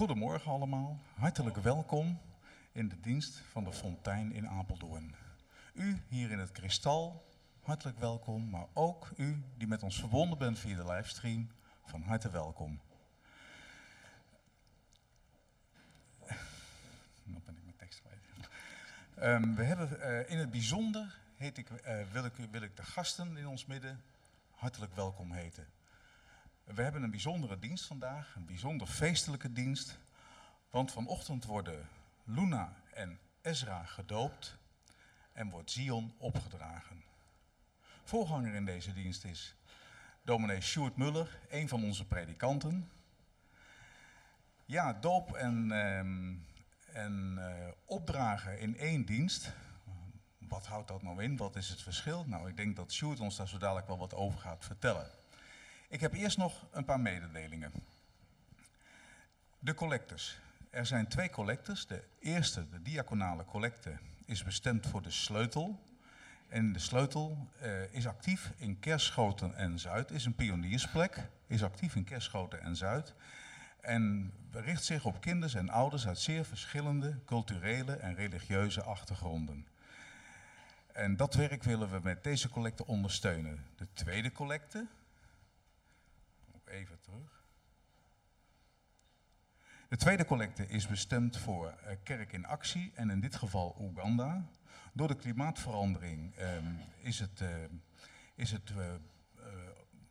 Goedemorgen allemaal, hartelijk welkom in de dienst van de Fontein in Apeldoorn. U hier in het Kristal, hartelijk welkom, maar ook u die met ons verbonden bent via de livestream, van harte welkom. Ehm, we hebben eh, in het bijzonder, heet ik, eh, wil, ik, wil ik de gasten in ons midden hartelijk welkom heten. We hebben een bijzondere dienst vandaag, een bijzonder feestelijke dienst. Want vanochtend worden Luna en Ezra gedoopt en wordt Zion opgedragen. Voorganger in deze dienst is dominee Sjoerd Muller, een van onze predikanten. Ja, doop en, ehm, en uh, opdragen in één dienst. Wat houdt dat nou in? Wat is het verschil? Nou, ik denk dat Sjoerd ons daar zo dadelijk wel wat over gaat vertellen. Ik heb eerst nog een paar mededelingen. De collectors. Er zijn twee collectors. De eerste, de diaconale collecte, is bestemd voor de sleutel. En de sleutel uh, is actief in Kerschoten en Zuid, is een pioniersplek, is actief in Kerschoten en Zuid. En richt zich op kinderen en ouders uit zeer verschillende culturele en religieuze achtergronden. En dat werk willen we met deze collecte ondersteunen. De tweede collecte, even terug. De tweede collecte is bestemd voor uh, Kerk in Actie en in dit geval Oeganda. Door de klimaatverandering um, is het, uh, is het uh,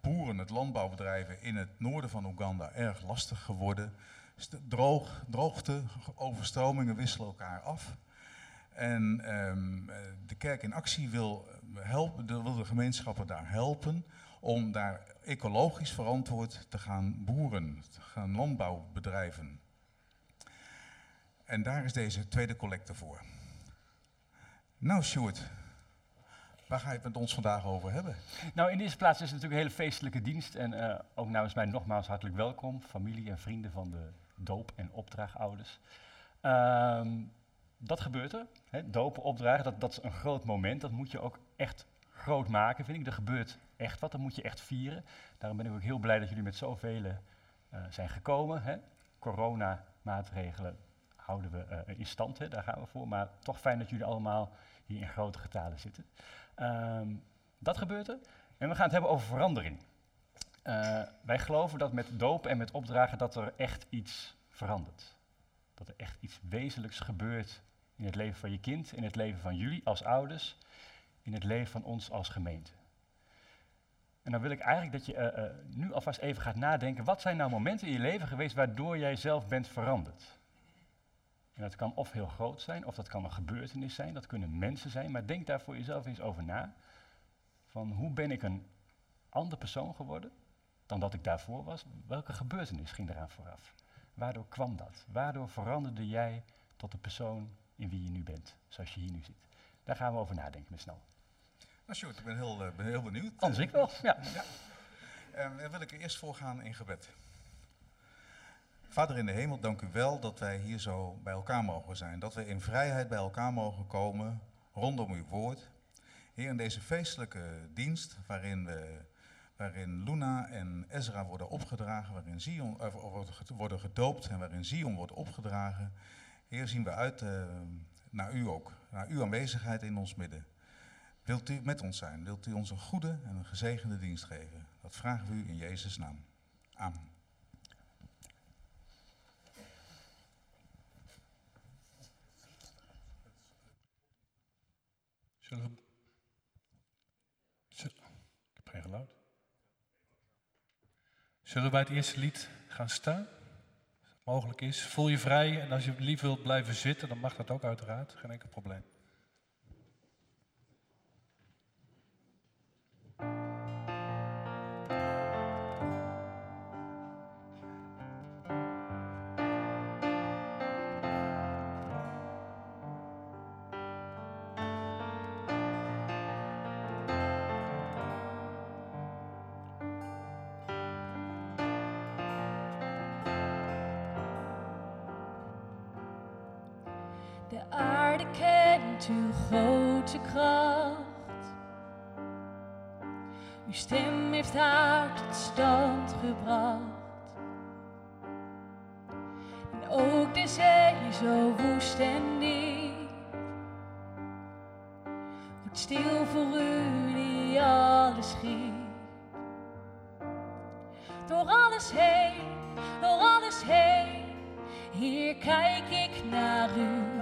boeren, het landbouwbedrijven in het noorden van Oeganda erg lastig geworden. Droog, droogte, overstromingen wisselen elkaar af. En um, de kerk in actie wil, helpen, wil de gemeenschappen daar helpen om daar ecologisch verantwoord te gaan boeren, te gaan landbouwbedrijven. En daar is deze tweede collecte voor. Nou, Sjoerd, waar ga je het met ons vandaag over hebben? Nou, in de eerste plaats is het natuurlijk een hele feestelijke dienst. En uh, ook namens mij nogmaals hartelijk welkom, familie en vrienden van de doop- en opdraagouders. Um, dat gebeurt er. Hè, dopen, opdragen, dat, dat is een groot moment. Dat moet je ook echt groot maken, vind ik. Er gebeurt echt wat, dat moet je echt vieren. Daarom ben ik ook heel blij dat jullie met zoveel uh, zijn gekomen. Hè. Corona-maatregelen houden we uh, in stand, hè, daar gaan we voor. Maar toch fijn dat jullie allemaal hier in grote getalen zitten. Um, dat gebeurt er. En we gaan het hebben over verandering. Uh, wij geloven dat met dopen en met opdragen dat er echt iets verandert. Dat er echt iets wezenlijks gebeurt in het leven van je kind, in het leven van jullie als ouders, in het leven van ons als gemeente. En dan wil ik eigenlijk dat je uh, uh, nu alvast even gaat nadenken, wat zijn nou momenten in je leven geweest waardoor jij zelf bent veranderd? En dat kan of heel groot zijn, of dat kan een gebeurtenis zijn, dat kunnen mensen zijn, maar denk daar voor jezelf eens over na. Van hoe ben ik een ander persoon geworden dan dat ik daarvoor was? Welke gebeurtenis ging eraan vooraf? Waardoor kwam dat? Waardoor veranderde jij tot de persoon in wie je nu bent, zoals je hier nu zit? Daar gaan we over nadenken met snel. Nou, Sjoerd, ik ben heel, uh, ben heel benieuwd. Anders ik wel, ja. ja. Uh, dan wil ik er eerst voor gaan in gebed. Vader in de hemel, dank u wel dat wij hier zo bij elkaar mogen zijn. Dat we in vrijheid bij elkaar mogen komen rondom uw woord. Heer, in deze feestelijke dienst waarin, we, waarin Luna en Ezra worden opgedragen, waarin Zion uh, worden gedoopt en waarin Zion wordt opgedragen. Heer, zien we uit uh, naar u ook, naar uw aanwezigheid in ons midden. Wilt u met ons zijn? Wilt u ons een goede en een gezegende dienst geven? Dat vragen we u in Jezus' naam. Amen. Zullen we... Ik heb geen geluid. Zullen we bij het eerste lied gaan staan? Als het mogelijk is. Voel je vrij en als je lief wilt blijven zitten, dan mag dat ook uiteraard. Geen enkel probleem. heeft haar tot stand gebracht. En ook de zee zo woest en diep, wordt stil voor u die alles schiet. Door alles heen, door alles heen, hier kijk ik naar u.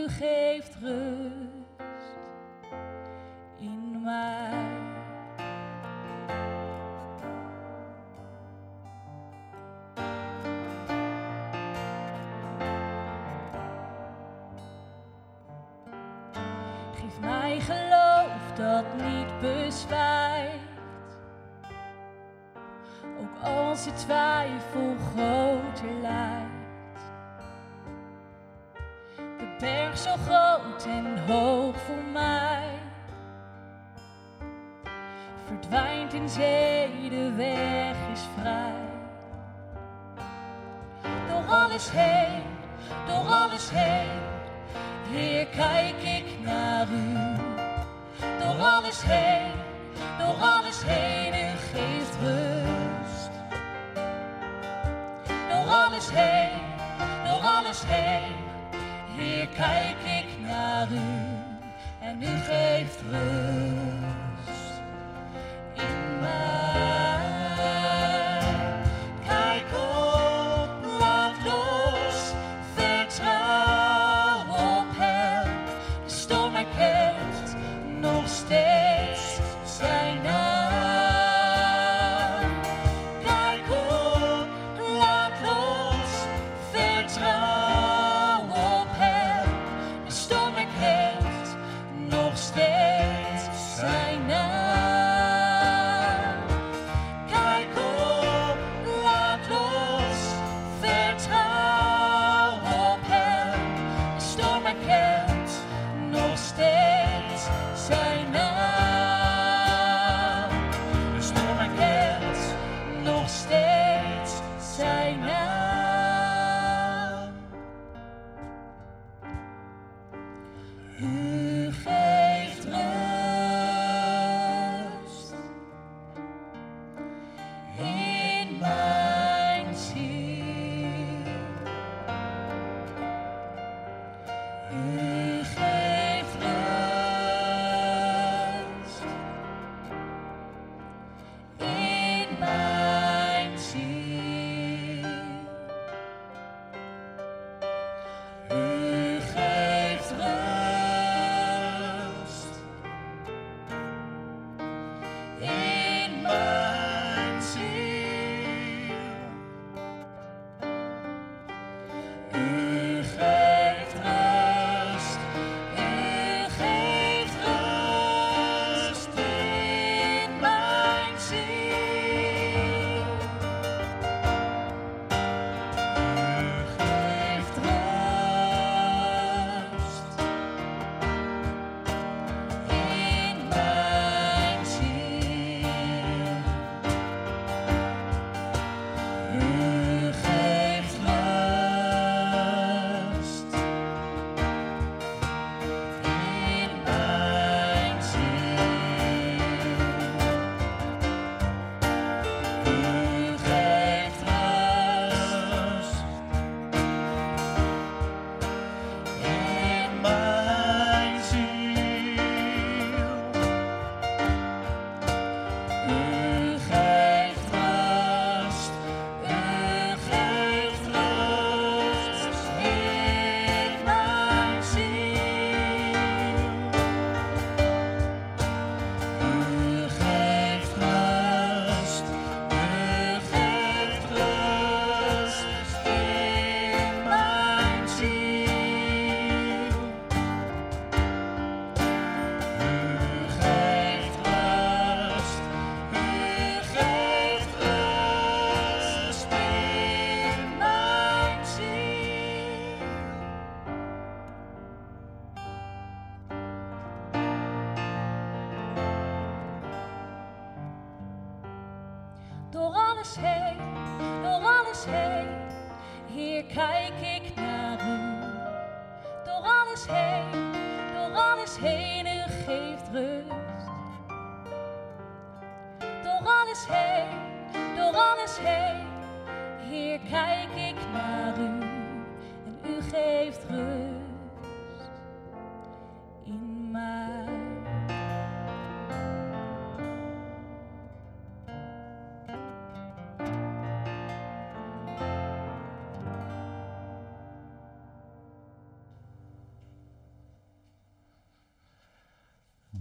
u geeft rust. in zee, de weg is vrij. Door alles heen, door alles heen, Heer, kijk ik naar u. Door alles heen, door alles heen, u geeft rust. Door alles heen, door alles heen, Heer, kijk ik naar u. En u geeft rust.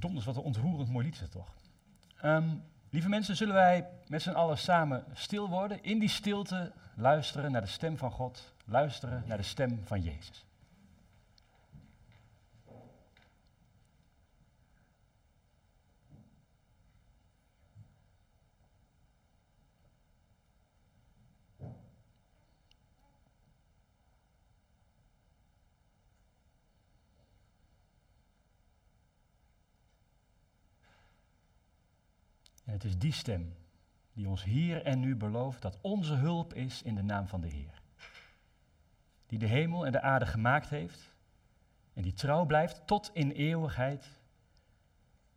Donders, wat een ontroerend mooi lied is toch? Ehm, lieve mensen, zullen wij met z'n allen samen stil worden? In die stilte luisteren naar de stem van God, luisteren naar de stem van Jezus. Die stem die ons hier en nu belooft dat onze hulp is in de naam van de Heer. Die de hemel en de aarde gemaakt heeft en die trouw blijft tot in eeuwigheid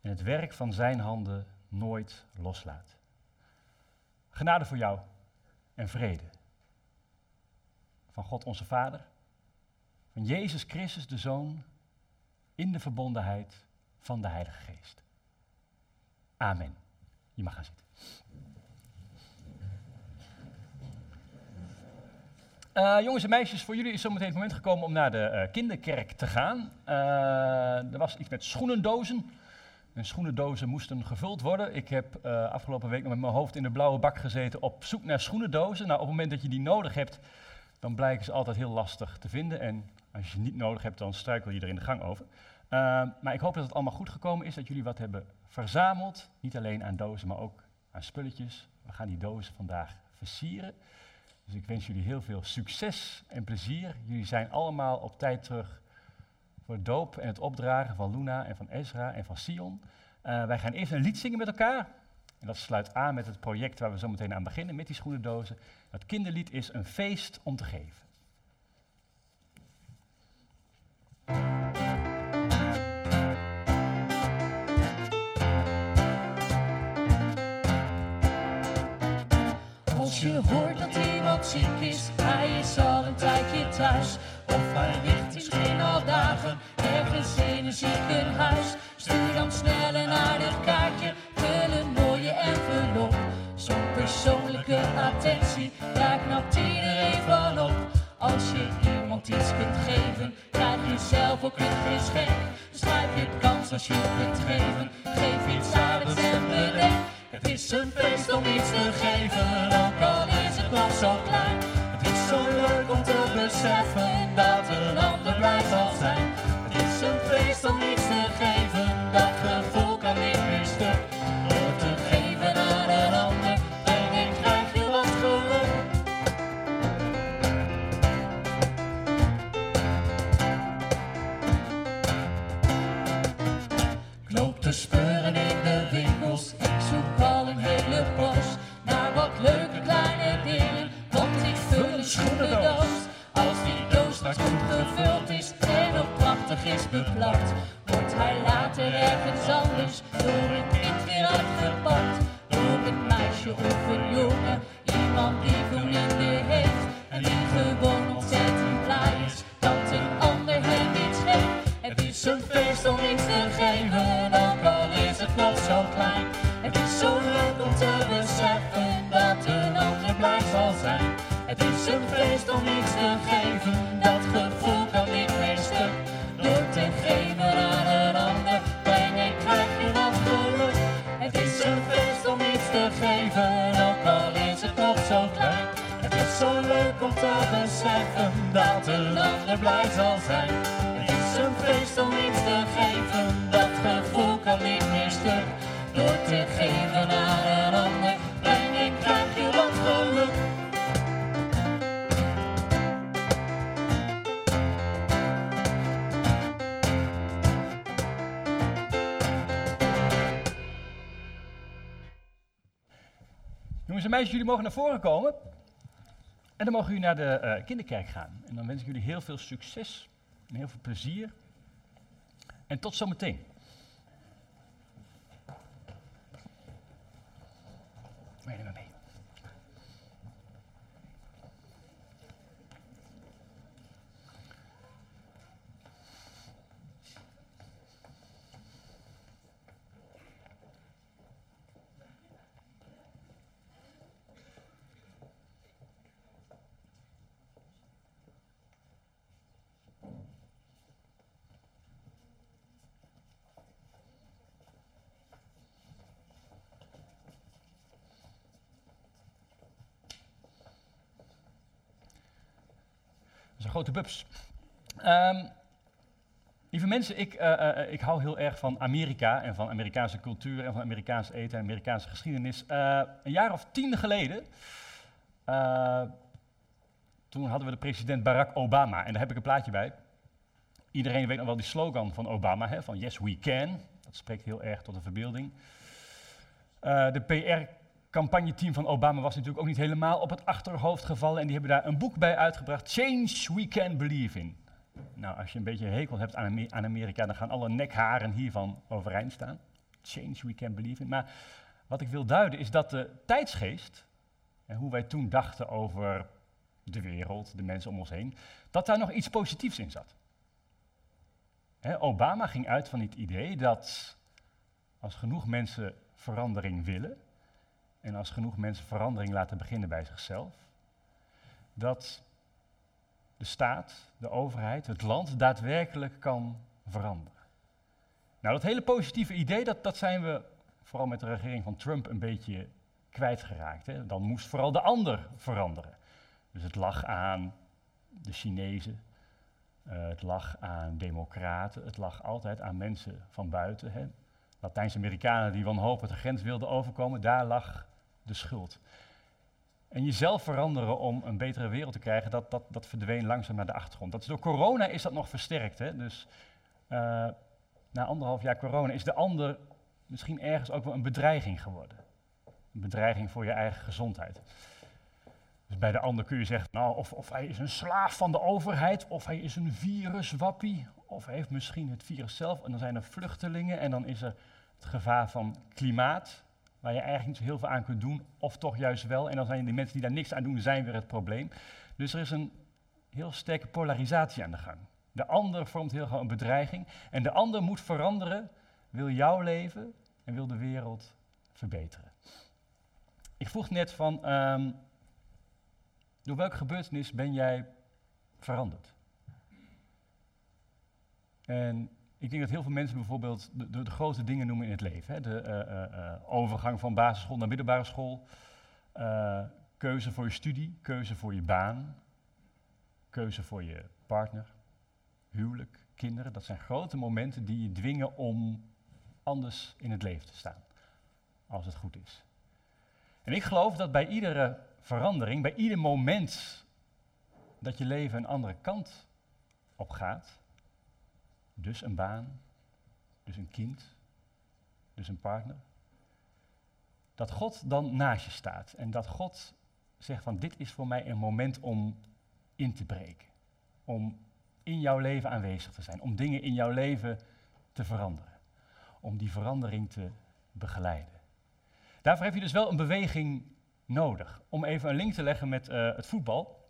en het werk van zijn handen nooit loslaat. Genade voor jou en vrede. Van God onze Vader, van Jezus Christus de Zoon, in de verbondenheid van de Heilige Geest. Amen. Je mag gaan zitten. Eh, jongens en meisjes, voor jullie is zometeen het moment gekomen om naar de eh, kinderkerk te gaan. Eh, er was iets met schoenendozen. En schoenendozen moesten gevuld worden. Ik heb afgelopen week nog met mijn hoofd in de blauwe bak gezeten op zoek naar schoenendozen. Nou, op het moment dat je die nodig hebt, dan blijken ze altijd heel lastig te vinden. En als je ze niet nodig hebt, dan struikel je er in de gang over. Uh, maar ik hoop dat het allemaal goed gekomen is, dat jullie wat hebben verzameld. Niet alleen aan dozen, maar ook aan spulletjes. We gaan die dozen vandaag versieren. Dus ik wens jullie heel veel succes en plezier. Jullie zijn allemaal op tijd terug voor het doop en het opdragen van Luna en van Ezra en van Sion. Uh, wij gaan eerst een lied zingen met elkaar. En dat sluit aan met het project waar we zo meteen aan beginnen, met die schoenendozen. Het kinderlied is een feest om te geven. Als je hoort dat iemand ziek is, hij is al een tijdje thuis. Of hij ligt misschien al dagen ergens in een ziekenhuis. Stuur dan snel een aardig kaartje, vul een mooie envelop. Zo'n persoonlijke attentie, daar knapt iedereen van op. Als je iemand iets kunt geven, krijg je zelf ook een geschenk. Dus je kans als je kunt geven, geef iets aardigs en bedenk. Het is een feest om iets te geven, ook al is het nog zo klein. Het is zo leuk om te beseffen dat een ander blij zal zijn. Het is een feest om iets Als die doos goed gevuld is en ook prachtig is beplakt, wordt hij later ergens anders door een kind weer uitgepakt. Door een meisje of een jongen, iemand die vrienden heeft en die gewoon ontzettend blij is dat een ander hem iets geeft. Het is een feest om iets te geven, ook al is het nog zo klein. Het is zo leuk om te beseffen dat een ander blij zal zijn. Is een feest om iets te geven, dat gevoel kan niet meer stuk. Door te geven aan een ander, breng en krijg je wat geluk. Het is een feest om iets te geven, ook al is het nog zo klein. Het is zo leuk om te beseffen dat een ander blij zal zijn. Het is een feest om iets te geven, dat gevoel kan niet meer stuk. Door te geven aan een ander, breng en krijg je wat geluk. Jongens en meisjes, jullie mogen naar voren komen. En dan mogen jullie naar de eh, kinderkerk gaan. En dan wens ik jullie heel veel succes en heel veel plezier. En tot zometeen. Grote bubs. Ehm, lieve mensen, ik, eh, eh, ik hou heel erg van Amerika en van Amerikaanse cultuur en van Amerikaans eten en Amerikaanse geschiedenis. Eh, een jaar of tien geleden, eh, toen hadden we de president Barack Obama en daar heb ik een plaatje bij. Iedereen weet nog wel die slogan van Obama, hè, van Yes we can. Dat spreekt heel erg tot de verbeelding. Eh, de PR-campagneteam van Obama was natuurlijk ook niet helemaal op het achterhoofd gevallen. En die hebben daar een boek bij uitgebracht, Change We Can Believe In. Nou, als je een beetje hekel hebt aan, Ame- aan Amerika, dan gaan alle nekharen hiervan overeind staan. Change We Can Believe In. Maar wat ik wil duiden is dat de tijdsgeest, en hoe wij toen dachten over de wereld, de mensen om ons heen, dat daar nog iets positiefs in zat. Obama ging uit van het idee dat als genoeg mensen verandering willen, en als genoeg mensen verandering laten beginnen bij zichzelf, dat de staat, de overheid, het land daadwerkelijk kan veranderen. Nou, dat hele positieve idee, dat, dat zijn we vooral met de regering van Trump een beetje kwijtgeraakt. Hè. Dan moest vooral de ander veranderen. Dus het lag aan de Chinezen, eh, het lag aan democraten, het lag altijd aan mensen van buiten. Latijns-Amerikanen die wanhopig de grens wilden overkomen, daar lag de schuld. En jezelf veranderen om een betere wereld te krijgen, dat, dat, dat verdween langzaam naar de achtergrond. Dat is door corona is dat nog versterkt. Hè? Dus eh, na anderhalf jaar corona is de ander misschien ergens ook wel een bedreiging geworden. Een bedreiging voor je eigen gezondheid. Dus bij de ander kun je zeggen, nou, of, of hij is een slaaf van de overheid, of hij is een viruswappie, of hij heeft misschien het virus zelf. En dan zijn er vluchtelingen en dan is er het gevaar van klimaat, waar je eigenlijk niet zo heel veel aan kunt doen, of toch juist wel. En dan zijn die mensen die daar niks aan doen, zijn weer het probleem. Dus er is een heel sterke polarisatie aan de gang. De ander vormt heel gauw een bedreiging en de ander moet veranderen, wil jouw leven en wil de wereld verbeteren. Ik vroeg net van, ehm, door welke gebeurtenis ben jij veranderd? En ik denk dat heel veel mensen bijvoorbeeld de, de, grote dingen noemen in het leven. Hè? De eh, eh, eh, overgang van basisschool naar middelbare school, keuze voor je studie, keuze voor je baan, keuze voor je partner, huwelijk, kinderen. Dat zijn grote momenten die je dwingen om anders in het leven te staan, als het goed is. En ik geloof dat bij iedere verandering, bij ieder moment dat je leven een andere kant op gaat, dus een baan, dus een kind, dus een partner, dat God dan naast je staat en dat God zegt van dit is voor mij een moment om in te breken, om in jouw leven aanwezig te zijn, om dingen in jouw leven te veranderen, om die verandering te begeleiden. Daarvoor heb je dus wel een beweging nodig. Om even een link te leggen met uh, het voetbal,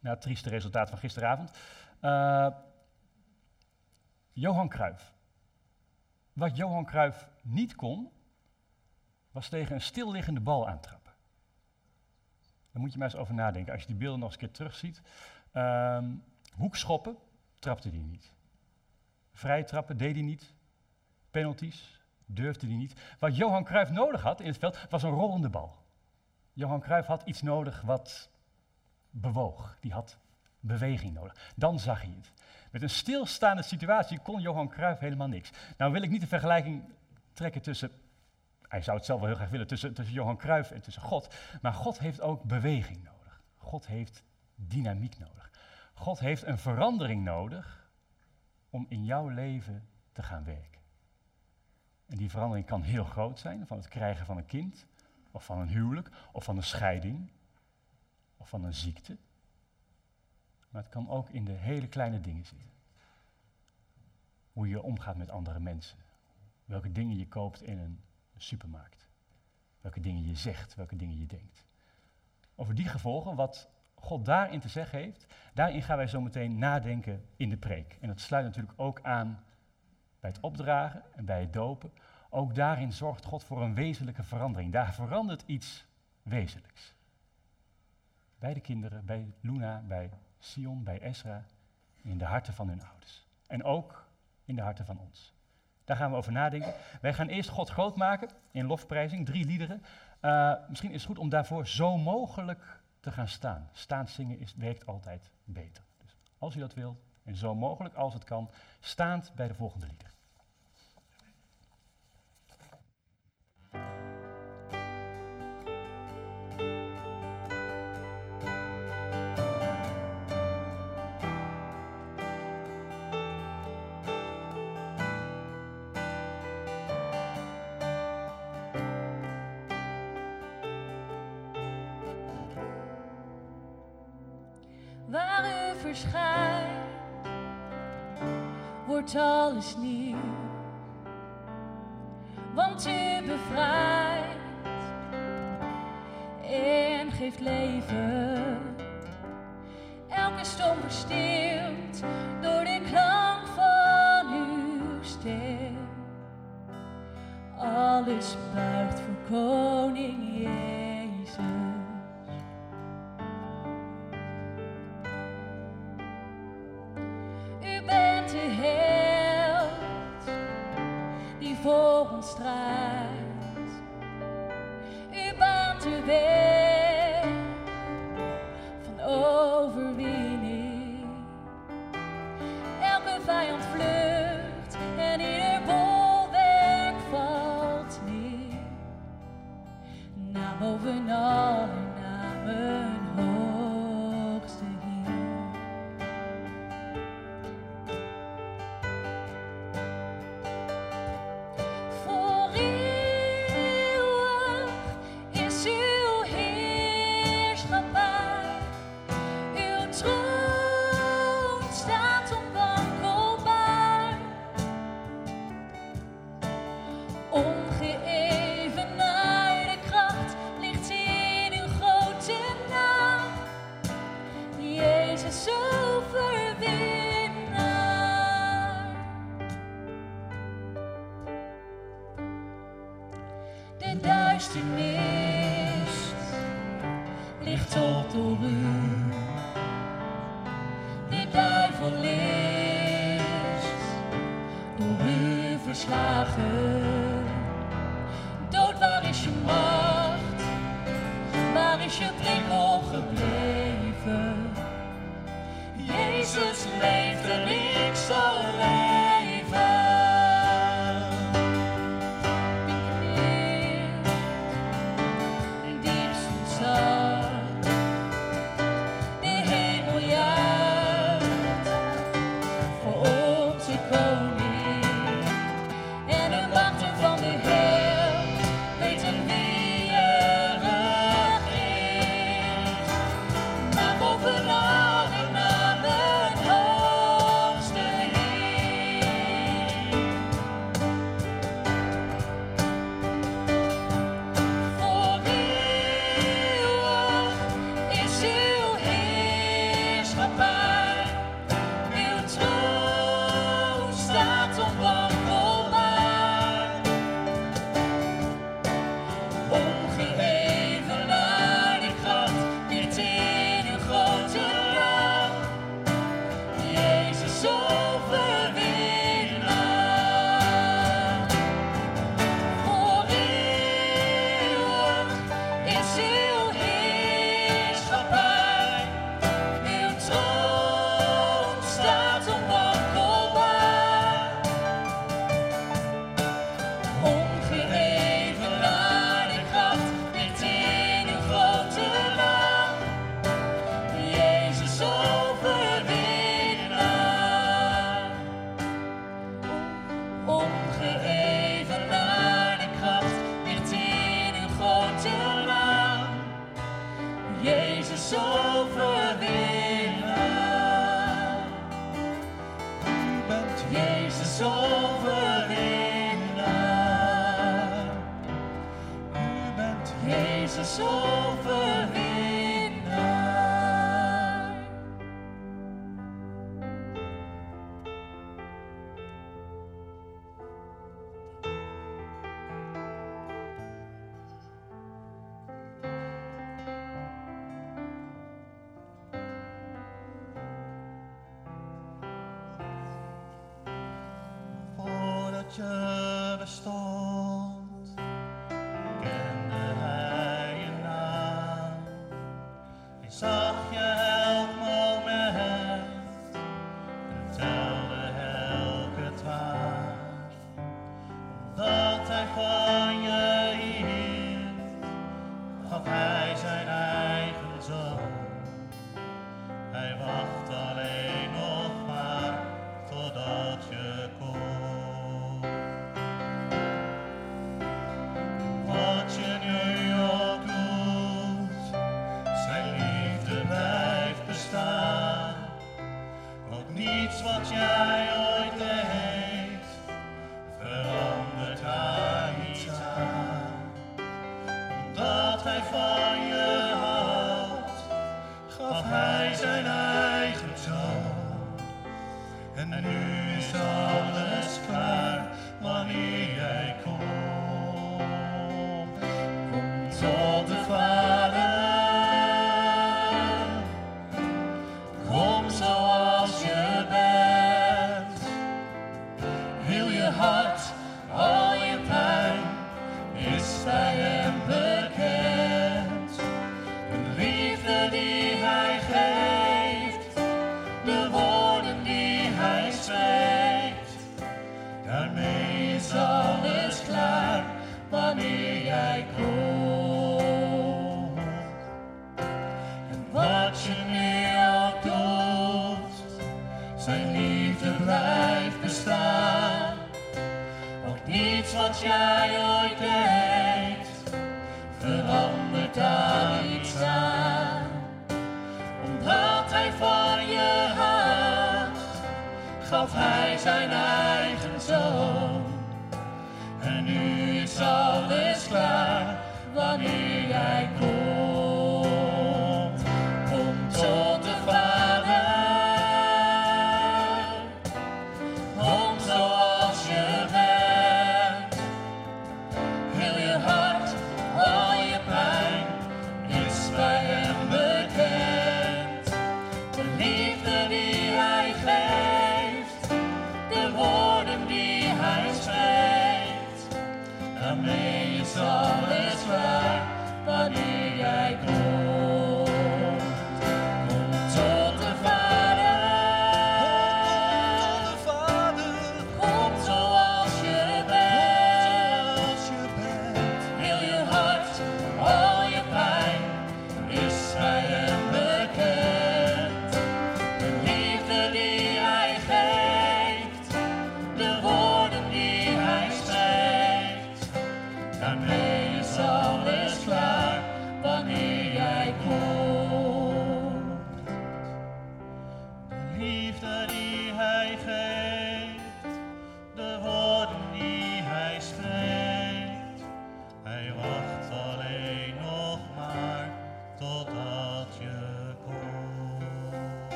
na het trieste resultaat van gisteravond. Uh, Johan Cruijff. Wat Johan Cruijff niet kon, was tegen een stilliggende bal aantrappen. Daar moet je maar eens over nadenken. Als je die beelden nog eens een keer terugziet. Um, hoekschoppen trapte hij niet. Vrij trappen deed hij niet. Penalties durfde hij niet. Wat Johan Cruijff nodig had in het veld was een rollende bal. Johan Cruijff had iets nodig wat bewoog. Die had beweging nodig. Dan zag hij het. Met een stilstaande situatie kon Johan Cruijff helemaal niks. Nou wil ik niet de vergelijking trekken tussen, hij zou het zelf wel heel graag willen, tussen, tussen Johan Cruijff en tussen God. Maar God heeft ook beweging nodig. God heeft dynamiek nodig. God heeft een verandering nodig om in jouw leven te gaan werken. En die verandering kan heel groot zijn, van het krijgen van een kind, of van een huwelijk, of van een scheiding, of van een ziekte. Maar het kan ook in de hele kleine dingen zitten. hoe je omgaat met andere mensen. Welke dingen je koopt in een supermarkt. Welke dingen je zegt, welke dingen je denkt. Over die gevolgen, wat God daarin te zeggen heeft, daarin gaan wij zo meteen nadenken in de preek. En dat sluit natuurlijk ook aan bij het opdragen en bij het dopen. Ook daarin zorgt God voor een wezenlijke verandering. Daar verandert iets wezenlijks. Bij de kinderen, bij Luna, bij Sion, bij Esra, in de harten van hun ouders. En ook in de harten van ons. Daar gaan we over nadenken. Wij gaan eerst God groot maken in lofprijzing, drie liederen. Uh, misschien is het goed om daarvoor zo mogelijk te gaan staan. Staan zingen is, werkt altijd beter. Dus als u dat wilt, en zo mogelijk als het kan, staand bij de volgende liederen. Nieuw. Want u bevrijdt en geeft leven. Elke stom verstilt door de klank van uw stem. Alles buigt voor koning gaf hij zijn eigen zoon. En nu is alles klaar wanneer jij komt.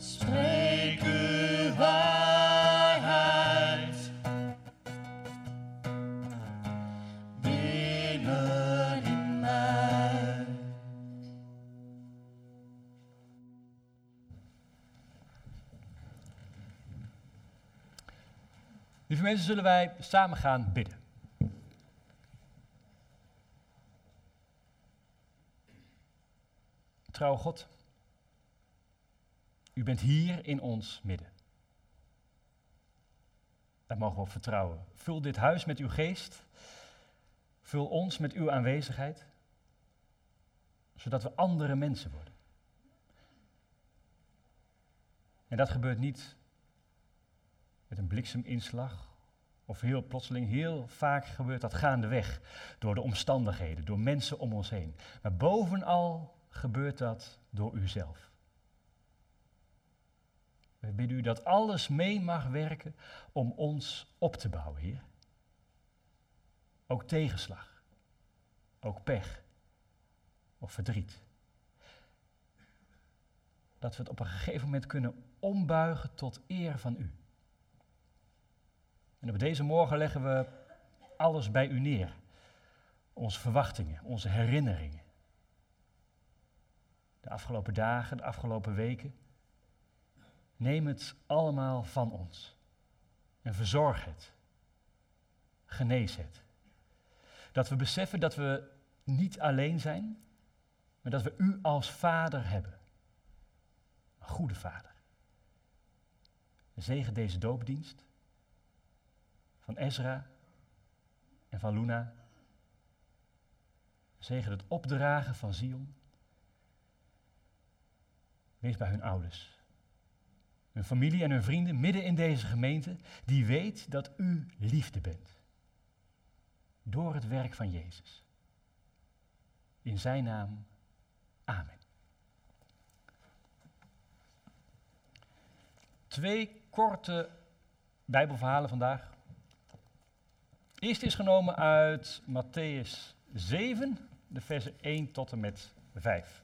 Spreek uw waarheid binnen in mij. Lieve mensen, zullen wij samen gaan bidden. Trouw God bent hier in ons midden. Daar mogen we op vertrouwen. Vul dit huis met uw geest. Vul ons met uw aanwezigheid. Zodat we andere mensen worden. En dat gebeurt niet met een blikseminslag of heel plotseling. Heel vaak gebeurt dat gaandeweg door de omstandigheden, door mensen om ons heen. Maar bovenal gebeurt dat door uzelf. We bidden u dat alles mee mag werken om ons op te bouwen, Heer. Ook tegenslag, ook pech of verdriet. Dat we het op een gegeven moment kunnen ombuigen tot eer van u. En op deze morgen leggen we alles bij u neer. Onze verwachtingen, onze herinneringen. De afgelopen dagen, de afgelopen weken. Neem het allemaal van ons. En verzorg het. Genees het. Dat we beseffen dat we niet alleen zijn, maar dat we u als vader hebben. Een goede vader. Zegen deze doopdienst van Ezra en van Luna. Zegen het opdragen van Zion. Wees bij hun ouders, hun familie en hun vrienden midden in deze gemeente, die weet dat u liefde bent. Door het werk van Jezus. In zijn naam, amen. Twee korte Bijbelverhalen vandaag. Eerst is genomen uit Matthäus 7, de versen 1 tot en met 5.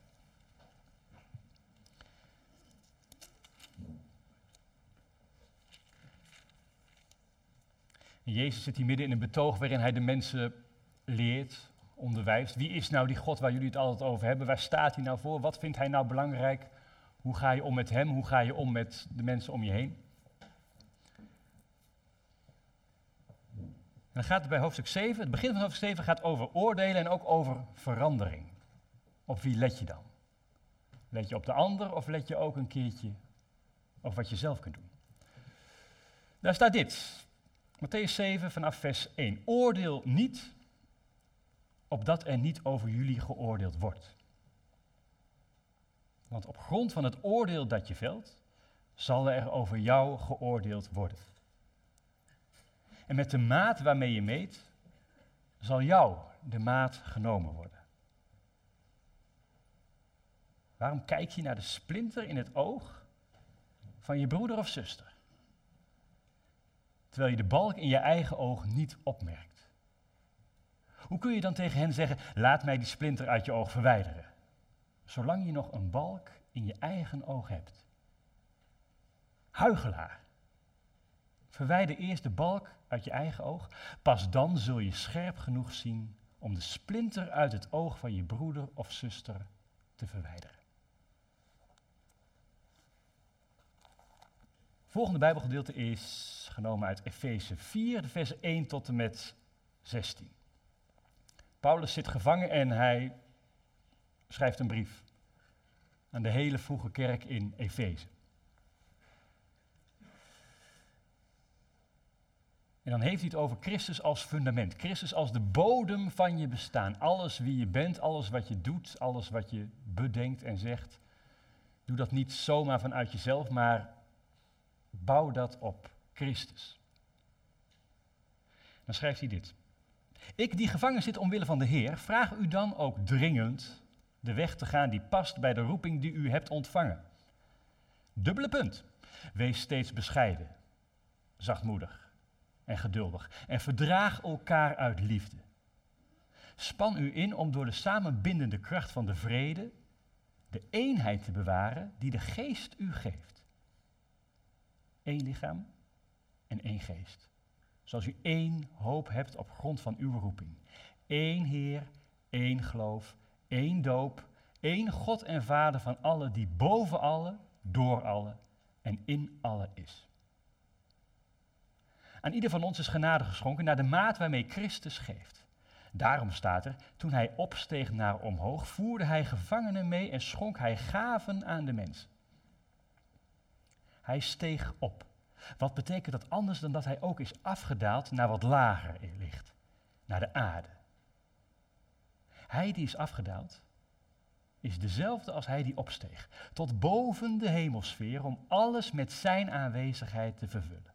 Jezus zit hier midden in een betoog waarin hij de mensen leert, onderwijst. Wie is nou die God waar jullie het altijd over hebben? Waar staat hij nou voor? Wat vindt hij nou belangrijk? Hoe ga je om met hem? Hoe ga je om met de mensen om je heen? En dan gaat het bij hoofdstuk 7, het begin van hoofdstuk 7 gaat over oordelen en ook over verandering. Op wie let je dan? Let je op de ander of let je ook een keertje op wat je zelf kunt doen? Daar staat dit. Matthäus 7 vanaf vers 1. Oordeel niet, opdat er niet over jullie geoordeeld wordt. Want op grond van het oordeel dat je velt, zal er over jou geoordeeld worden. En met de maat waarmee je meet, zal jou de maat genomen worden. Waarom kijk je naar de splinter in het oog van je broeder of zuster? Terwijl je de balk in je eigen oog niet opmerkt? Hoe kun je dan tegen hen zeggen, laat mij die splinter uit je oog verwijderen, zolang je nog een balk in je eigen oog hebt? Huigelaar. Verwijder eerst de balk uit je eigen oog, pas dan zul je scherp genoeg zien om de splinter uit het oog van je broeder of zuster te verwijderen. Volgende Bijbelgedeelte is genomen uit Efeze 4, de versen 1 tot en met 16. Paulus zit gevangen en hij schrijft een brief aan de hele vroege kerk in Efeze. En dan heeft hij het over Christus als fundament. Christus als de bodem van je bestaan. Alles wie je bent, alles wat je doet, alles wat je bedenkt en zegt. Doe dat niet zomaar vanuit jezelf, maar Bouw dat op Christus. Dan schrijft hij dit. Ik die gevangen zit omwille van de Heer, vraag u dan ook dringend de weg te gaan die past bij de roeping die u hebt ontvangen. Dubbele punt. Wees steeds bescheiden, zachtmoedig en geduldig en verdraag elkaar uit liefde. Span u in om door de samenbindende kracht van de vrede de eenheid te bewaren die de geest u geeft één lichaam en één geest. Zoals u één hoop hebt op grond van uw roeping. Eén Heer, één geloof, één doop, één God en Vader van allen die boven alle, door alle en in alle is. Aan ieder van ons is genade geschonken naar de maat waarmee Christus geeft. Daarom staat er, toen hij opsteeg naar omhoog, voerde hij gevangenen mee en schonk hij gaven aan de mensen. Hij steeg op. Wat betekent dat anders dan dat hij ook is afgedaald naar wat lager ligt, naar de aarde? Hij die is afgedaald, is dezelfde als hij die opsteeg, tot boven de hemelsfeer om alles met zijn aanwezigheid te vervullen.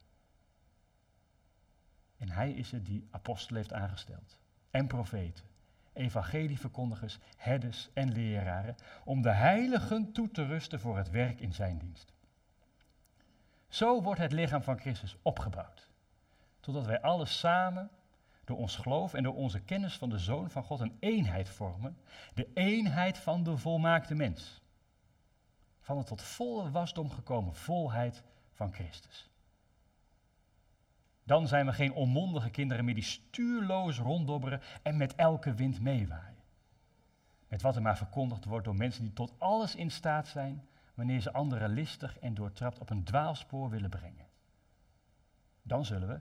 En hij is het die apostelen heeft aangesteld, en profeten, evangelieverkondigers, herders en leraren, om de heiligen toe te rusten voor het werk in zijn dienst. Zo wordt het lichaam van Christus opgebouwd, totdat wij alles samen door ons geloof en door onze kennis van de Zoon van God een eenheid vormen, de eenheid van de volmaakte mens. Van de tot volle wasdom gekomen volheid van Christus. Dan zijn we geen onmondige kinderen meer die stuurloos ronddobberen en met elke wind meewaaien. Met wat er maar verkondigd wordt door mensen die tot alles in staat zijn wanneer ze anderen listig en doortrapt op een dwaalspoor willen brengen. Dan zullen we,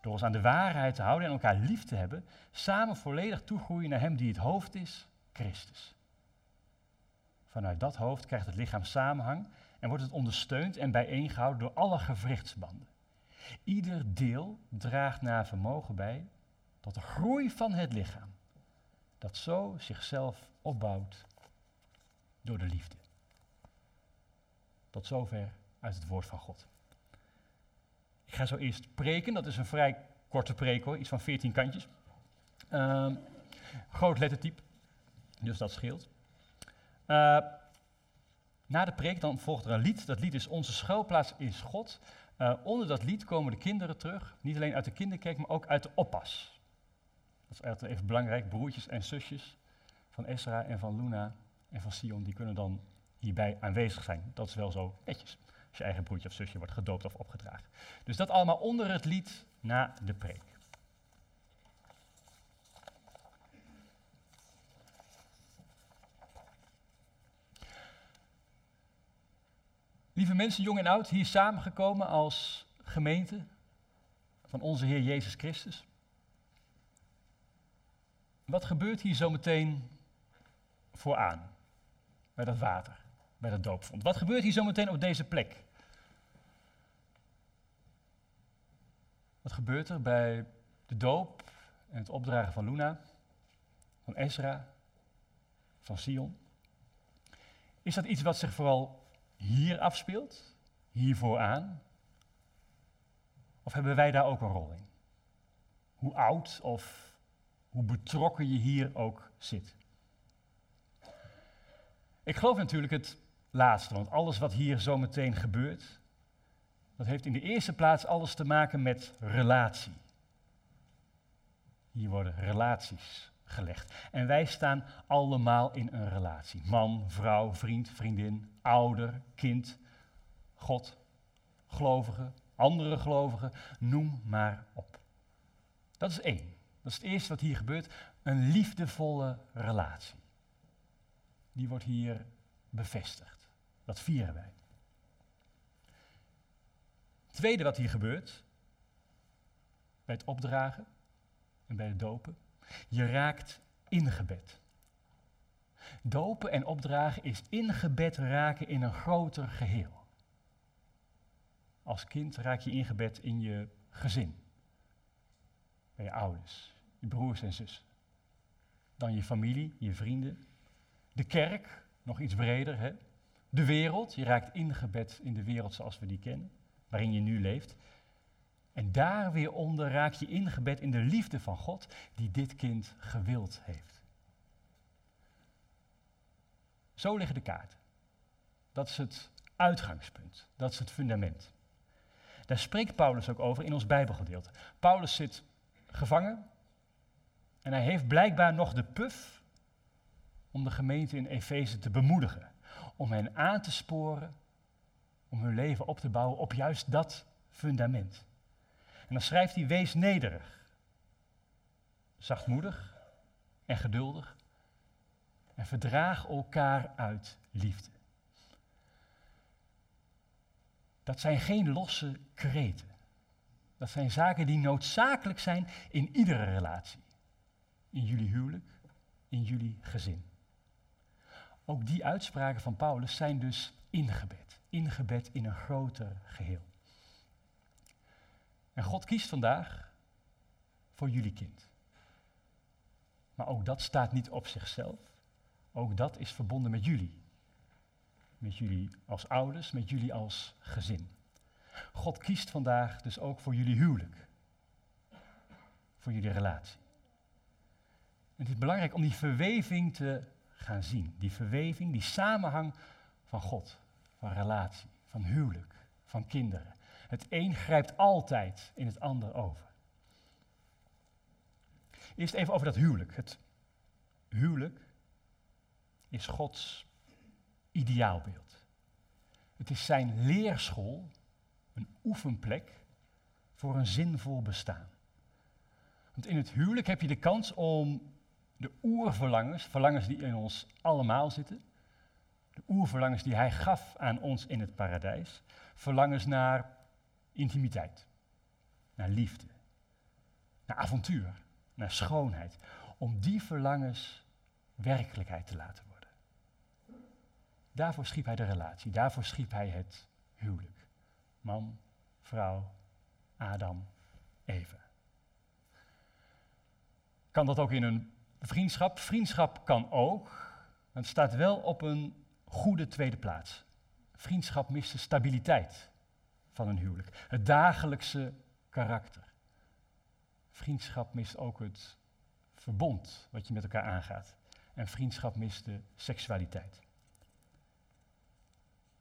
door ons aan de waarheid te houden en elkaar lief te hebben, samen volledig toegroeien naar Hem die het hoofd is, Christus. Vanuit dat hoofd krijgt het lichaam samenhang en wordt het ondersteund en bijeengehouden door alle gewrichtsbanden. Ieder deel draagt naar vermogen bij tot de groei van het lichaam, dat zo zichzelf opbouwt door de liefde. Tot zover uit het woord van God. Ik ga zo eerst preken, dat is een vrij korte preek hoor, iets van 14 kantjes. Ehm, groot lettertype, dus dat scheelt. Uh, na de preek dan volgt er een lied. Dat lied is Onze schuilplaats is God. Uh, onder dat lied komen de kinderen terug, niet alleen uit de kinderkerk, maar ook uit de oppas. Dat is echt even belangrijk, broertjes en zusjes van Esra en van Luna en van Sion, die kunnen dan hierbij aanwezig zijn. Dat is wel zo netjes, als je eigen broertje of zusje wordt gedoopt of opgedragen. Dus dat allemaal onder het lied na de preek. Lieve mensen, jong en oud, hier samengekomen als gemeente van onze Heer Jezus Christus. Wat gebeurt hier zo meteen vooraan, bij dat water, bij dat doopvond? Wat gebeurt hier zo meteen op deze plek? Wat gebeurt er bij de doop en het opdragen van Luna, van Ezra, van Sion? Is dat iets wat zich vooral hier afspeelt, hier vooraan? Of hebben wij daar ook een rol in? Hoe oud of hoe betrokken je hier ook zit. Ik geloof natuurlijk het want alles wat hier zo meteen gebeurt, dat heeft in de eerste plaats alles te maken met relatie. Hier worden relaties gelegd. En wij staan allemaal in een relatie. Man, vrouw, vriend, vriendin, ouder, kind, God, gelovigen, andere gelovigen, noem maar op. Dat is één. Dat is het eerste wat hier gebeurt. Een liefdevolle relatie. Die wordt hier bevestigd. Dat vieren wij. Het tweede wat hier gebeurt, bij het opdragen en bij het dopen, je raakt ingebed. Dopen en opdragen is ingebed raken in een groter geheel. Als kind raak je ingebed in je gezin, bij je ouders, je broers en zussen. Dan je familie, je vrienden. De kerk, nog iets breder, hè? De wereld, je raakt ingebed in de wereld zoals we die kennen, waarin je nu leeft. En daar weer onder raak je ingebed in de liefde van God die dit kind gewild heeft. Zo liggen de kaarten. Dat is het uitgangspunt, dat is het fundament. Daar spreekt Paulus ook over in ons Bijbelgedeelte. Paulus zit gevangen en hij heeft blijkbaar nog de puf om de gemeente in Efeze te bemoedigen, om hen aan te sporen, om hun leven op te bouwen op juist dat fundament. En dan schrijft hij: wees nederig, zachtmoedig en geduldig en verdraag elkaar uit liefde. Dat zijn geen losse kreten. Dat zijn zaken die noodzakelijk zijn in iedere relatie. In jullie huwelijk, in jullie gezin. Ook die uitspraken van Paulus zijn dus ingebed. Ingebed in een groter geheel. En God kiest vandaag voor jullie kind. Maar ook dat staat niet op zichzelf. Ook dat is verbonden met jullie. Met jullie als ouders, met jullie als gezin. God kiest vandaag dus ook voor jullie huwelijk. Voor jullie relatie. En het is belangrijk om die verweving te gaan zien. Die verweving, die samenhang van God, van relatie, van huwelijk, van kinderen. Het een grijpt altijd in het ander over. Eerst even over dat huwelijk. Het huwelijk is Gods ideaalbeeld. Het is zijn leerschool, een oefenplek voor een zinvol bestaan. Want in het huwelijk heb je de kans om de oerverlangens, verlangens die in ons allemaal zitten, de oerverlangens die hij gaf aan ons in het paradijs, verlangens naar intimiteit, naar liefde, naar avontuur, naar schoonheid, om die verlangens werkelijkheid te laten worden. Daarvoor schiep hij de relatie, daarvoor schiep hij het huwelijk. Man, vrouw, Adam, Eva. Kan dat ook in een vriendschap? Vriendschap kan ook. Het staat wel op een goede tweede plaats. Vriendschap mist de stabiliteit van een huwelijk. Het dagelijkse karakter. Vriendschap mist ook het verbond wat je met elkaar aangaat. En vriendschap mist de seksualiteit.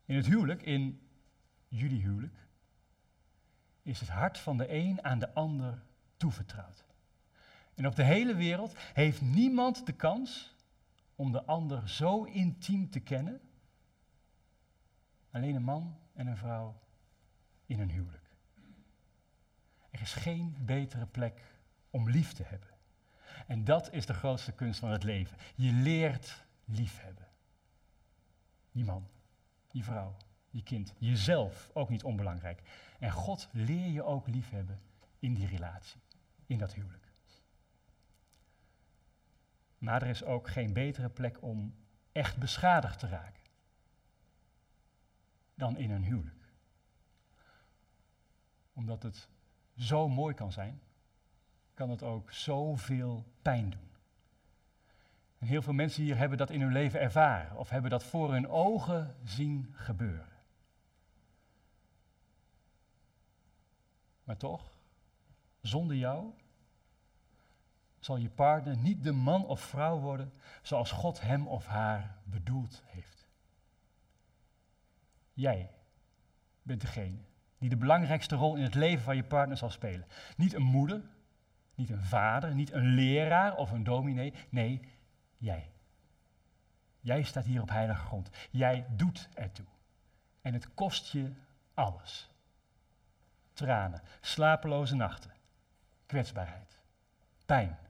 In het huwelijk, in jullie huwelijk, is het hart van de een aan de ander toevertrouwd. En op de hele wereld heeft niemand de kans om de ander zo intiem te kennen. Alleen een man en een vrouw in een huwelijk. Er is geen betere plek om lief te hebben. En dat is de grootste kunst van het leven. Je leert liefhebben. Die man, die vrouw, die kind, jezelf ook niet onbelangrijk. En God leer je ook liefhebben in die relatie, in dat huwelijk. Maar er is ook geen betere plek om echt beschadigd te raken dan in een huwelijk. Omdat het zo mooi kan zijn, kan het ook zoveel pijn doen. En heel veel mensen hier hebben dat in hun leven ervaren of hebben dat voor hun ogen zien gebeuren. Maar toch, zonder jou zal je partner niet de man of vrouw worden zoals God hem of haar bedoeld heeft. Jij bent degene die de belangrijkste rol in het leven van je partner zal spelen. Niet een moeder, niet een vader, niet een leraar of een dominee. Nee, jij. Jij staat hier op heilige grond. Jij doet ertoe. En het kost je alles. Tranen, slapeloze nachten, kwetsbaarheid, pijn.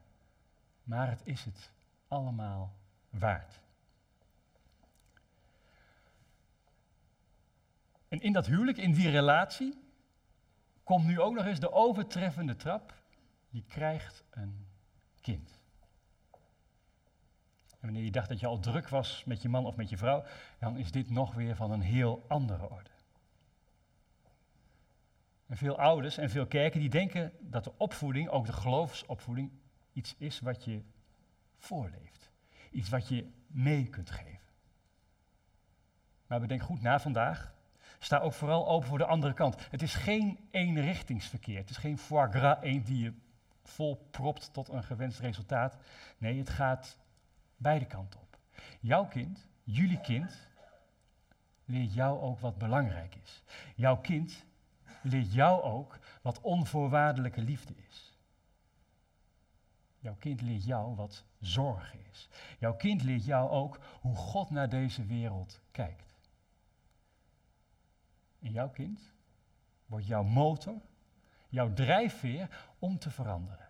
Maar het is het allemaal waard. En in dat huwelijk, in die relatie, komt nu ook nog eens de overtreffende trap. Je krijgt een kind. En wanneer je dacht dat je al druk was met je man of met je vrouw, dan is dit nog weer van een heel andere orde. En veel ouders en veel kerken die denken dat de opvoeding, ook de geloofsopvoeding, iets is wat je voorleeft. Iets wat je mee kunt geven. Maar bedenk goed na vandaag. Sta ook vooral open voor de andere kant. Het is geen eenrichtingsverkeer. Het is geen foie gras eend die je vol propt tot een gewenst resultaat. Nee, het gaat beide kanten op. Jouw kind, jullie kind, leert jou ook wat belangrijk is. Jouw kind leert jou ook wat onvoorwaardelijke liefde is. Jouw kind leert jou wat zorg is. Jouw kind leert jou ook hoe God naar deze wereld kijkt. En jouw kind wordt jouw motor, jouw drijfveer om te veranderen.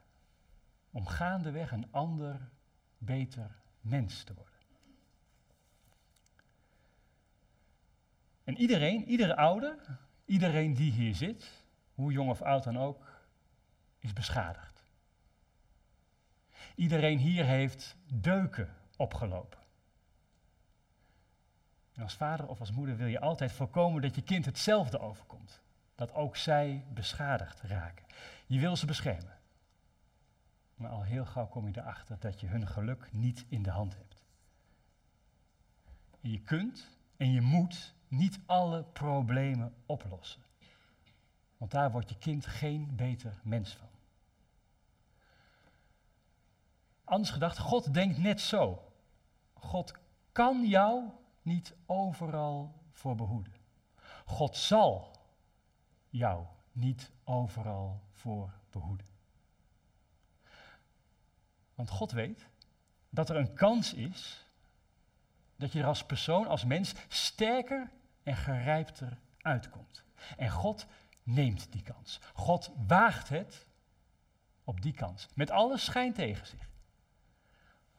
Om gaandeweg een ander, beter mens te worden. En iedereen, iedere ouder, iedereen die hier zit, hoe jong of oud dan ook, is beschadigd. Iedereen hier heeft deuken opgelopen. En als vader of als moeder wil je altijd voorkomen dat je kind hetzelfde overkomt. Dat ook zij beschadigd raken. Je wil ze beschermen. Maar al heel gauw kom je erachter dat je hun geluk niet in de hand hebt. En je kunt en je moet niet alle problemen oplossen. Want daar wordt je kind geen beter mens van. Anders gedacht, God denkt net zo. God kan jou niet overal voor behoeden. God zal jou niet overal voor behoeden. Want God weet dat er een kans is dat je er als persoon, als mens, sterker en gerijpter uitkomt. En God neemt die kans. God waagt het op die kans. Met alle schijn tegen zich.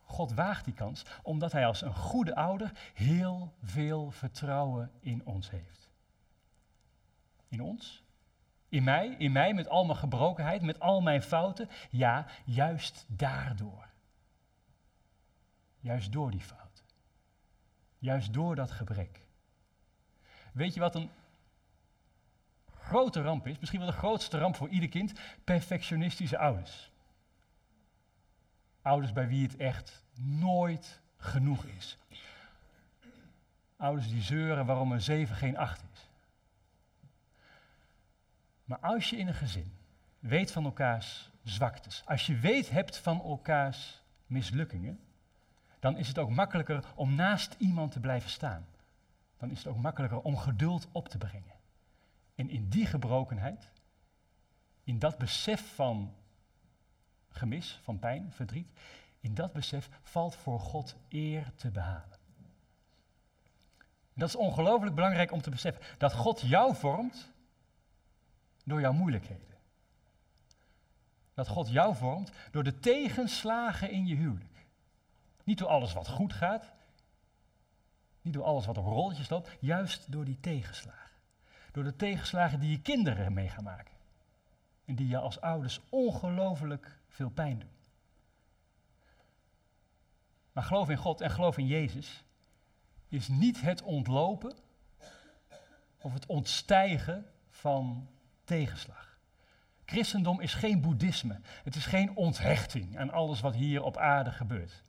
God waagt die kans omdat hij als een goede ouder heel veel vertrouwen in ons heeft. In ons? In mij? In mij met al mijn gebrokenheid, met al mijn fouten? Ja, juist daardoor. Juist door die fout. Juist door dat gebrek. Weet je wat een grote ramp is? Misschien wel de grootste ramp voor ieder kind? Perfectionistische ouders. Ouders bij wie het echt nooit genoeg is. Ouders die zeuren waarom een 7 geen 8 is. Maar als je in een gezin weet van elkaars zwaktes, als je weet hebt van elkaars mislukkingen, dan is het ook makkelijker om naast iemand te blijven staan. Dan is het ook makkelijker om geduld op te brengen. En in die gebrokenheid, in dat besef van gemis, van pijn, verdriet, in dat besef valt voor God eer te behalen. Dat is ongelooflijk belangrijk om te beseffen. Dat God jou vormt door jouw moeilijkheden. Dat God jou vormt door de tegenslagen in je huwelijk. Niet door alles wat goed gaat, niet door alles wat op rolletjes loopt, juist door die tegenslagen. Door de tegenslagen die je kinderen mee gaan maken. En die je als ouders ongelooflijk veel pijn doen. Maar geloof in God en geloof in Jezus is niet het ontlopen of het ontstijgen van tegenslag. Christendom is geen boeddhisme. Het is geen onthechting aan alles wat hier op aarde gebeurt.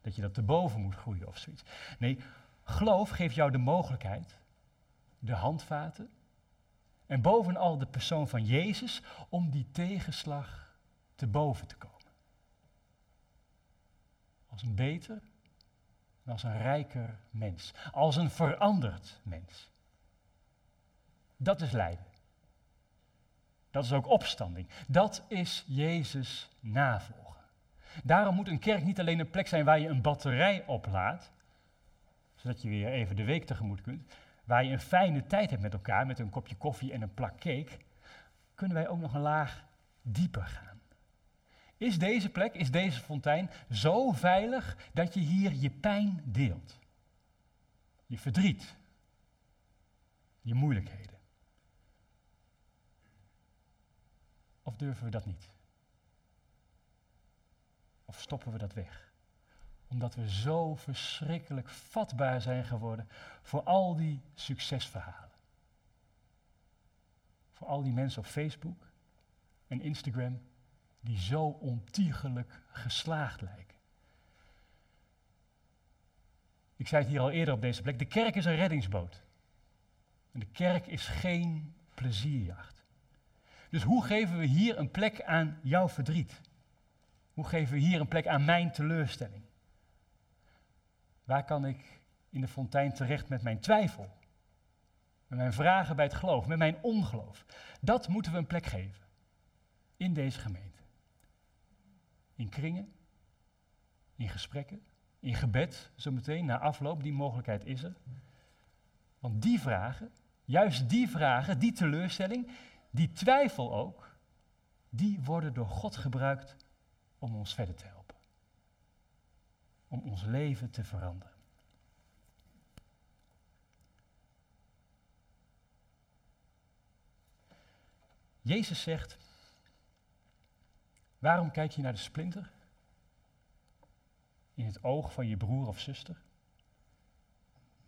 Dat je dat te boven moet groeien of zoiets. Nee, geloof geeft jou de mogelijkheid, de handvaten en bovenal de persoon van Jezus om die tegenslag te boven te komen. Als een beter en als een rijker mens. Als een veranderd mens. Dat is lijden. Dat is ook opstanding. Dat is Jezus navolgen. Daarom moet een kerk niet alleen een plek zijn waar je een batterij oplaadt, zodat je weer even de week tegemoet kunt, waar je een fijne tijd hebt met elkaar, met een kopje koffie en een plak cake, kunnen wij ook nog een laag dieper gaan. Is deze plek, is deze fontein zo veilig dat je hier je pijn deelt? Je verdriet, je moeilijkheden. Of durven we dat niet? Of stoppen we dat weg? Omdat we zo verschrikkelijk vatbaar zijn geworden voor al die succesverhalen. Voor al die mensen op Facebook en Instagram die zo ontiegelijk geslaagd lijken. Ik zei het hier al eerder op deze plek, de kerk is een reddingsboot. En de kerk is geen plezierjacht. Dus hoe geven we hier een plek aan jouw verdriet? Hoe geven we hier een plek aan mijn teleurstelling? Waar kan ik in de fontein terecht met mijn twijfel? Met mijn vragen bij het geloof, met mijn ongeloof? Dat moeten we een plek geven in deze gemeente. In kringen, in gesprekken, in gebed, zometeen na afloop, die mogelijkheid is er. Want die vragen, juist die vragen, die teleurstelling, die twijfel ook, die worden door God gebruikt om ons verder te helpen. Om ons leven te veranderen. Jezus zegt, waarom kijk je naar de splinter in het oog van je broer of zuster?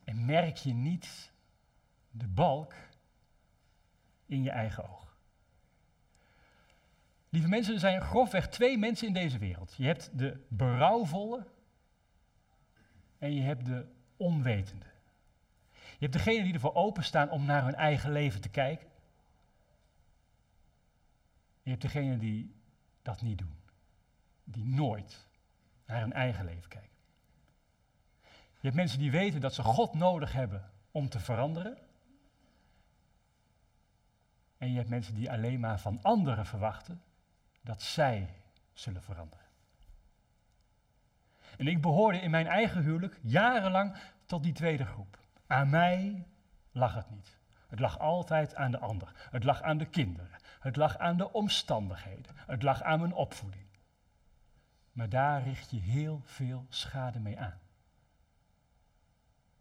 En merk je niet de balk in je eigen oog? Lieve mensen, er zijn grofweg twee mensen in deze wereld. Je hebt de berouwvolle en je hebt de onwetende. Je hebt degenen die ervoor openstaan om naar hun eigen leven te kijken. Je hebt degenen die dat niet doen. Die nooit naar hun eigen leven kijken. Je hebt mensen die weten dat ze God nodig hebben om te veranderen. En je hebt mensen die alleen maar van anderen verwachten dat zij zullen veranderen. En ik behoorde in mijn eigen huwelijk jarenlang tot die tweede groep. Aan mij lag het niet. Het lag altijd aan de ander. Het lag aan de kinderen. Het lag aan de omstandigheden. Het lag aan mijn opvoeding. Maar daar richt je heel veel schade mee aan.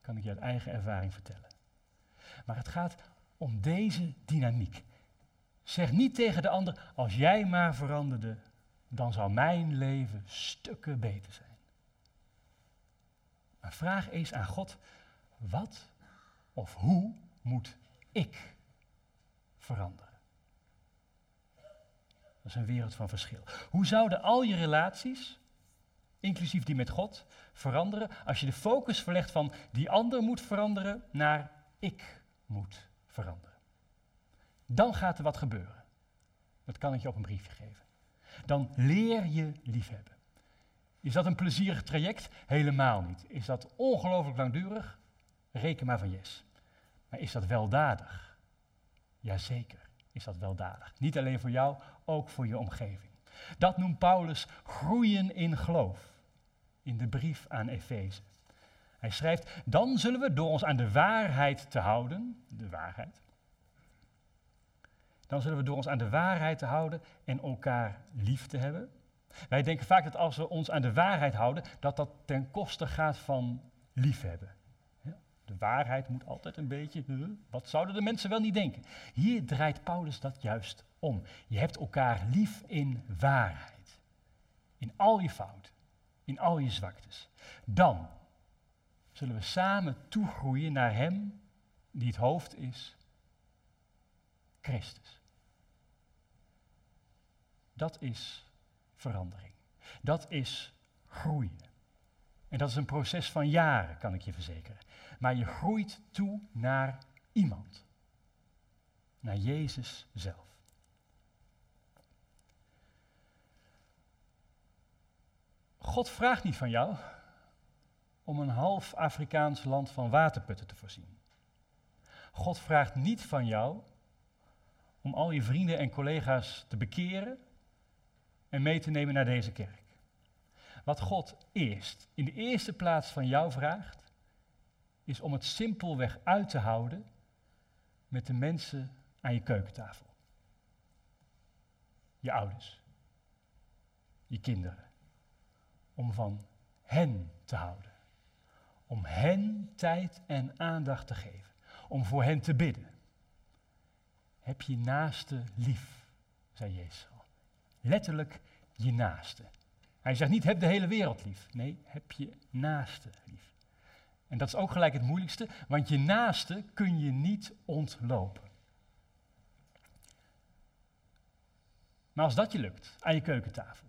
Kan ik je uit eigen ervaring vertellen. Maar het gaat om deze dynamiek. Zeg niet tegen de ander, als jij maar veranderde, dan zou mijn leven stukken beter zijn. Maar vraag eens aan God, wat of hoe moet ik veranderen? Dat is een wereld van verschil. Hoe zouden al je relaties, inclusief die met God, veranderen als je de focus verlegt van die ander moet veranderen naar ik moet veranderen? Dan gaat er wat gebeuren. Dat kan ik je op een briefje geven. Dan leer je liefhebben. Is dat een plezierig traject? Helemaal niet. Is dat ongelooflijk langdurig? Reken maar van yes. Maar is dat weldadig? Jazeker is dat weldadig. Niet alleen voor jou, ook voor je omgeving. Dat noemt Paulus groeien in geloof in de brief aan Efeze. Hij schrijft, dan zullen we door ons aan de waarheid te houden, de waarheid, dan zullen we door ons aan de waarheid te houden en elkaar lief te hebben. Wij denken vaak dat als we ons aan de waarheid houden, dat dat ten koste gaat van liefhebben. De waarheid moet altijd een beetje, wat zouden de mensen wel niet denken? Hier draait Paulus dat juist om. Je hebt elkaar lief in waarheid. In al je fouten, in al je zwaktes. Dan zullen we samen toegroeien naar Hem die het hoofd is, Christus. Dat is verandering. Dat is groeien. En dat is een proces van jaren, kan ik je verzekeren. Maar je groeit toe naar iemand. Naar Jezus zelf. God vraagt niet van jou om een half Afrikaans land van waterputten te voorzien. God vraagt niet van jou om al je vrienden en collega's te bekeren en mee te nemen naar deze kerk. Wat God eerst, in de eerste plaats van jou vraagt, is om het simpelweg uit te houden met de mensen aan je keukentafel. Je ouders, je kinderen. Om van hen te houden. Om hen tijd en aandacht te geven. Om voor hen te bidden. Heb je naaste lief, zei Jezus al. Letterlijk je naaste. Hij zegt niet heb de hele wereld lief. Nee, heb je naaste lief. En dat is ook gelijk het moeilijkste, want je naaste kun je niet ontlopen. Maar als dat je lukt, aan je keukentafel.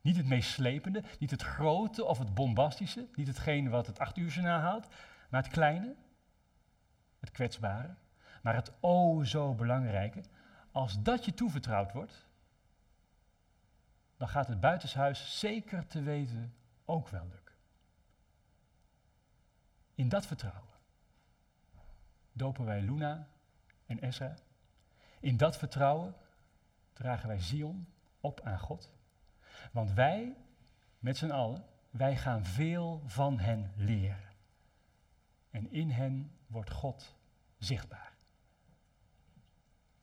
Niet het meest slepende, niet het grote of het bombastische, niet hetgene wat het acht uur journaal haalt, maar het kleine, het kwetsbare, maar het o zo belangrijke. Als dat je toevertrouwd wordt, dan gaat het buitenshuis zeker te weten ook wel lukken. In dat vertrouwen dopen wij Luna en Esra. In dat vertrouwen dragen wij Zion op aan God. Want wij, met z'n allen, wij gaan veel van hen leren. En in hen wordt God zichtbaar.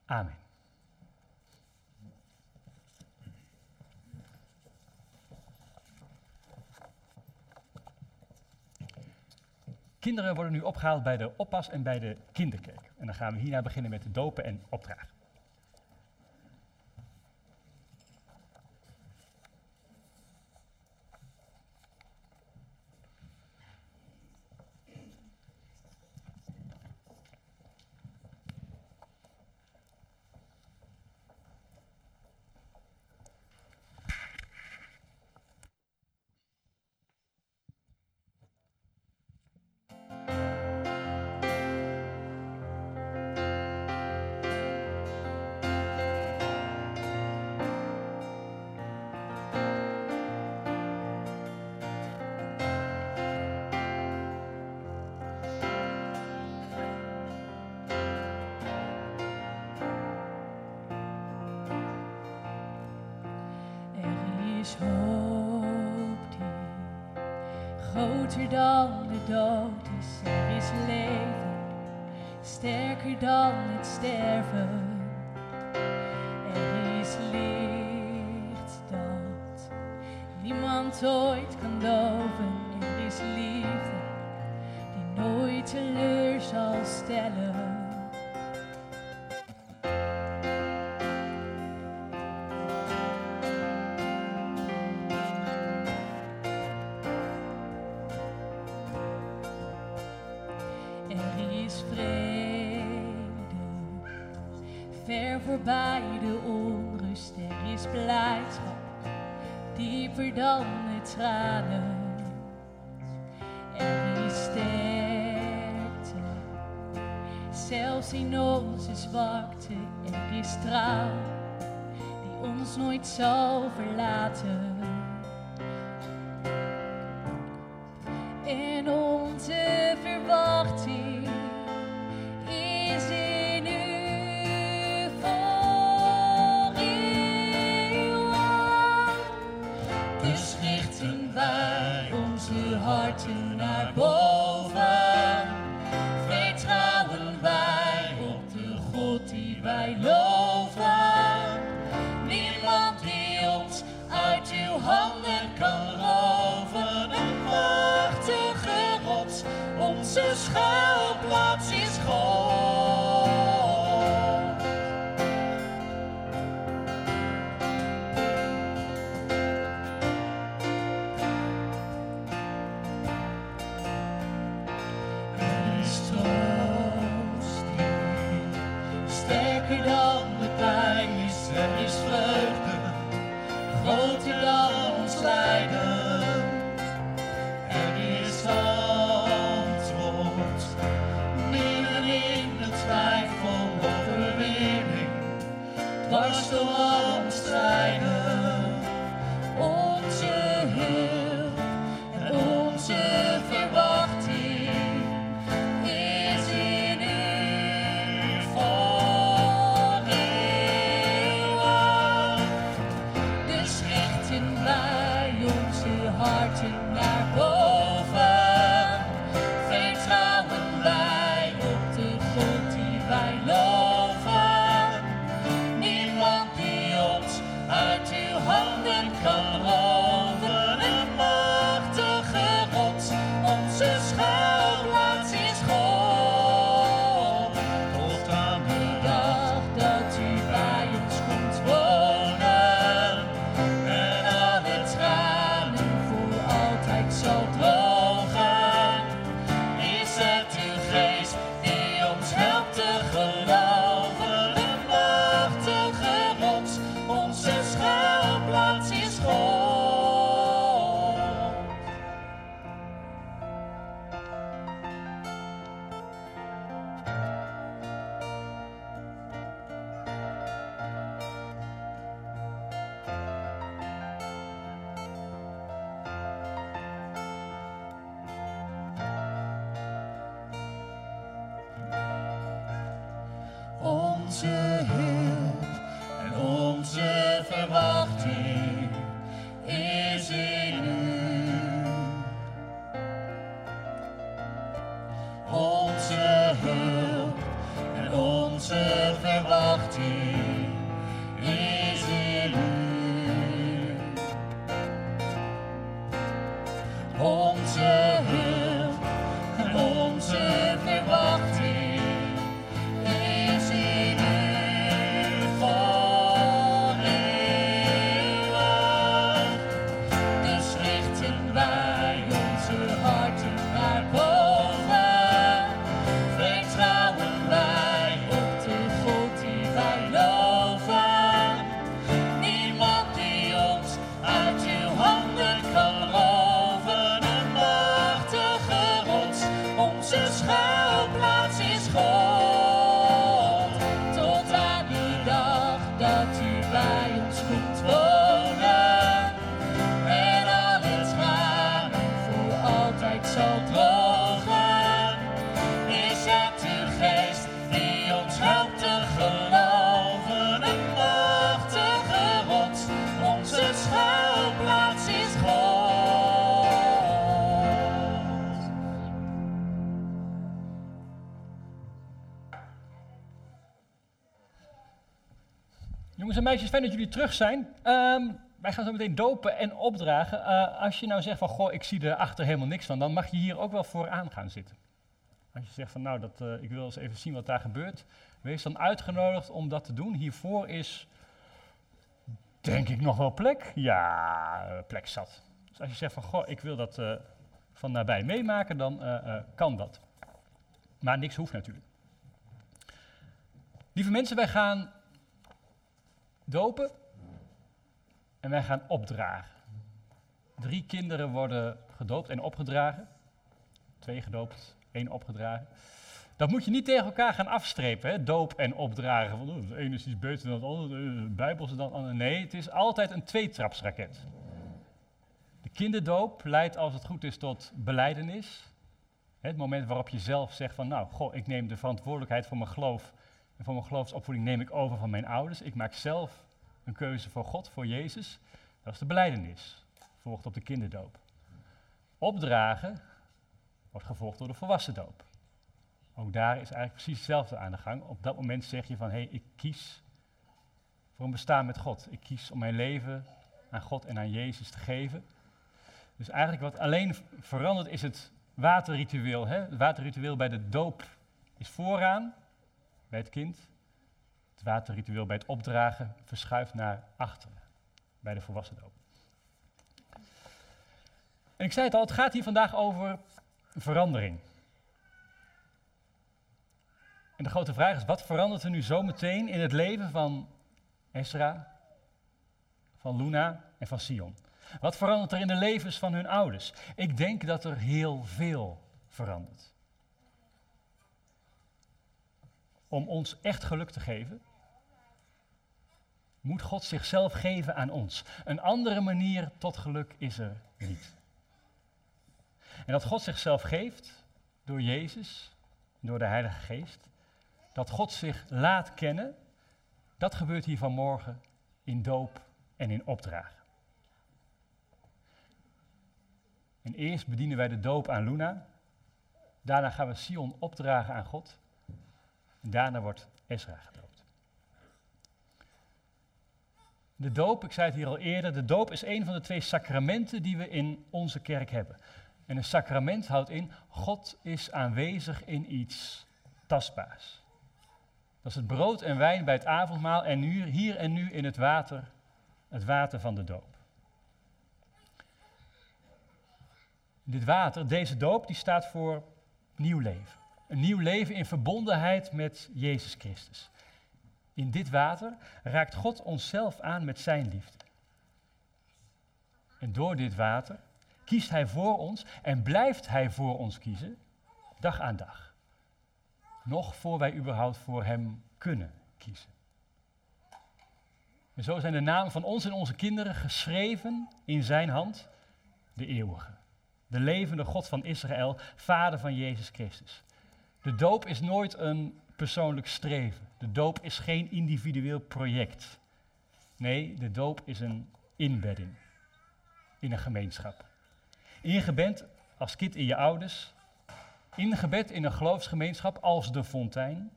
Amen. Kinderen worden nu opgehaald bij de oppas en bij de kinderkerk. En dan gaan we hierna beginnen met de dopen en opdragen. Meisjes, fijn dat jullie terug zijn. Ehm, wij gaan zo meteen dopen en opdragen. Eh, als je nou zegt van, goh, ik zie erachter helemaal niks van, dan mag je hier ook wel vooraan gaan zitten. Als je zegt van, nou, dat, eh, ik wil eens even zien wat daar gebeurt, wees dan uitgenodigd om dat te doen. Hiervoor is, denk ik, nog wel plek. Ja, plek zat. Dus als je zegt van, goh, ik wil dat eh, van nabij meemaken, dan kan dat. Maar niks hoeft natuurlijk. Lieve mensen, wij gaan dopen en wij gaan opdragen. Drie kinderen worden gedoopt en opgedragen. Twee gedoopt, één opgedragen. Dat moet je niet tegen elkaar gaan afstrepen, hè? doop en opdragen. Van, oh, de ene is iets beter dan het andere, de bijbelse dan het andere. Nee, het is altijd een tweetrapsraket. De kinderdoop leidt, als het goed is, tot beleidenis. Het moment waarop je zelf zegt van, nou, goh, ik neem de verantwoordelijkheid voor mijn geloof en voor mijn geloofsopvoeding neem ik over van mijn ouders. Ik maak zelf een keuze voor God, voor Jezus. Dat is de beleidenis. Volgt op de kinderdoop. Opdragen wordt gevolgd door de volwassen doop. Ook daar is eigenlijk precies hetzelfde aan de gang. Op dat moment zeg je van, hé, hey, ik kies voor een bestaan met God. Ik kies om mijn leven aan God en aan Jezus te geven. Dus eigenlijk wat alleen verandert is het waterritueel. Hè? Het waterritueel bij de doop is vooraan, bij het kind. Het waterritueel bij het opdragen verschuift naar achteren, bij de volwassen doop. En ik zei het al, het gaat hier vandaag over verandering. En de grote vraag is, wat verandert er nu zometeen in het leven van Esra, van Luna en van Sion? Wat verandert er in de levens van hun ouders? Ik denk dat er heel veel verandert. Om ons echt geluk te geven, moet God zichzelf geven aan ons. Een andere manier tot geluk is er niet. En dat God zichzelf geeft door Jezus, door de Heilige Geest, dat God zich laat kennen, dat gebeurt hier vanmorgen in doop en in opdragen. En eerst bedienen wij de doop aan Luna, daarna gaan we Sion opdragen aan God, daarna wordt Ezra gedoopt. De doop, ik zei het hier al eerder, de doop is een van de twee sacramenten die we in onze kerk hebben. En een sacrament houdt in, God is aanwezig in iets tastbaars. Dat is het brood en wijn bij het avondmaal en nu, hier en nu in het water, het water van de doop. Dit water, deze doop, die staat voor nieuw leven. Een nieuw leven in verbondenheid met Jezus Christus. In dit water raakt God onszelf aan met zijn liefde. En door dit water kiest Hij voor ons en blijft Hij voor ons kiezen, dag aan dag. Nog voor wij überhaupt voor Hem kunnen kiezen. En zo zijn de namen van ons en onze kinderen geschreven in Zijn hand, de eeuwige. De levende God van Israël, Vader van Jezus Christus. De doop is nooit een persoonlijk streven. De doop is geen individueel project. Nee, de doop is een inbedding in een gemeenschap. Ingebed als kind in je ouders, ingebed in een geloofsgemeenschap als de fontein,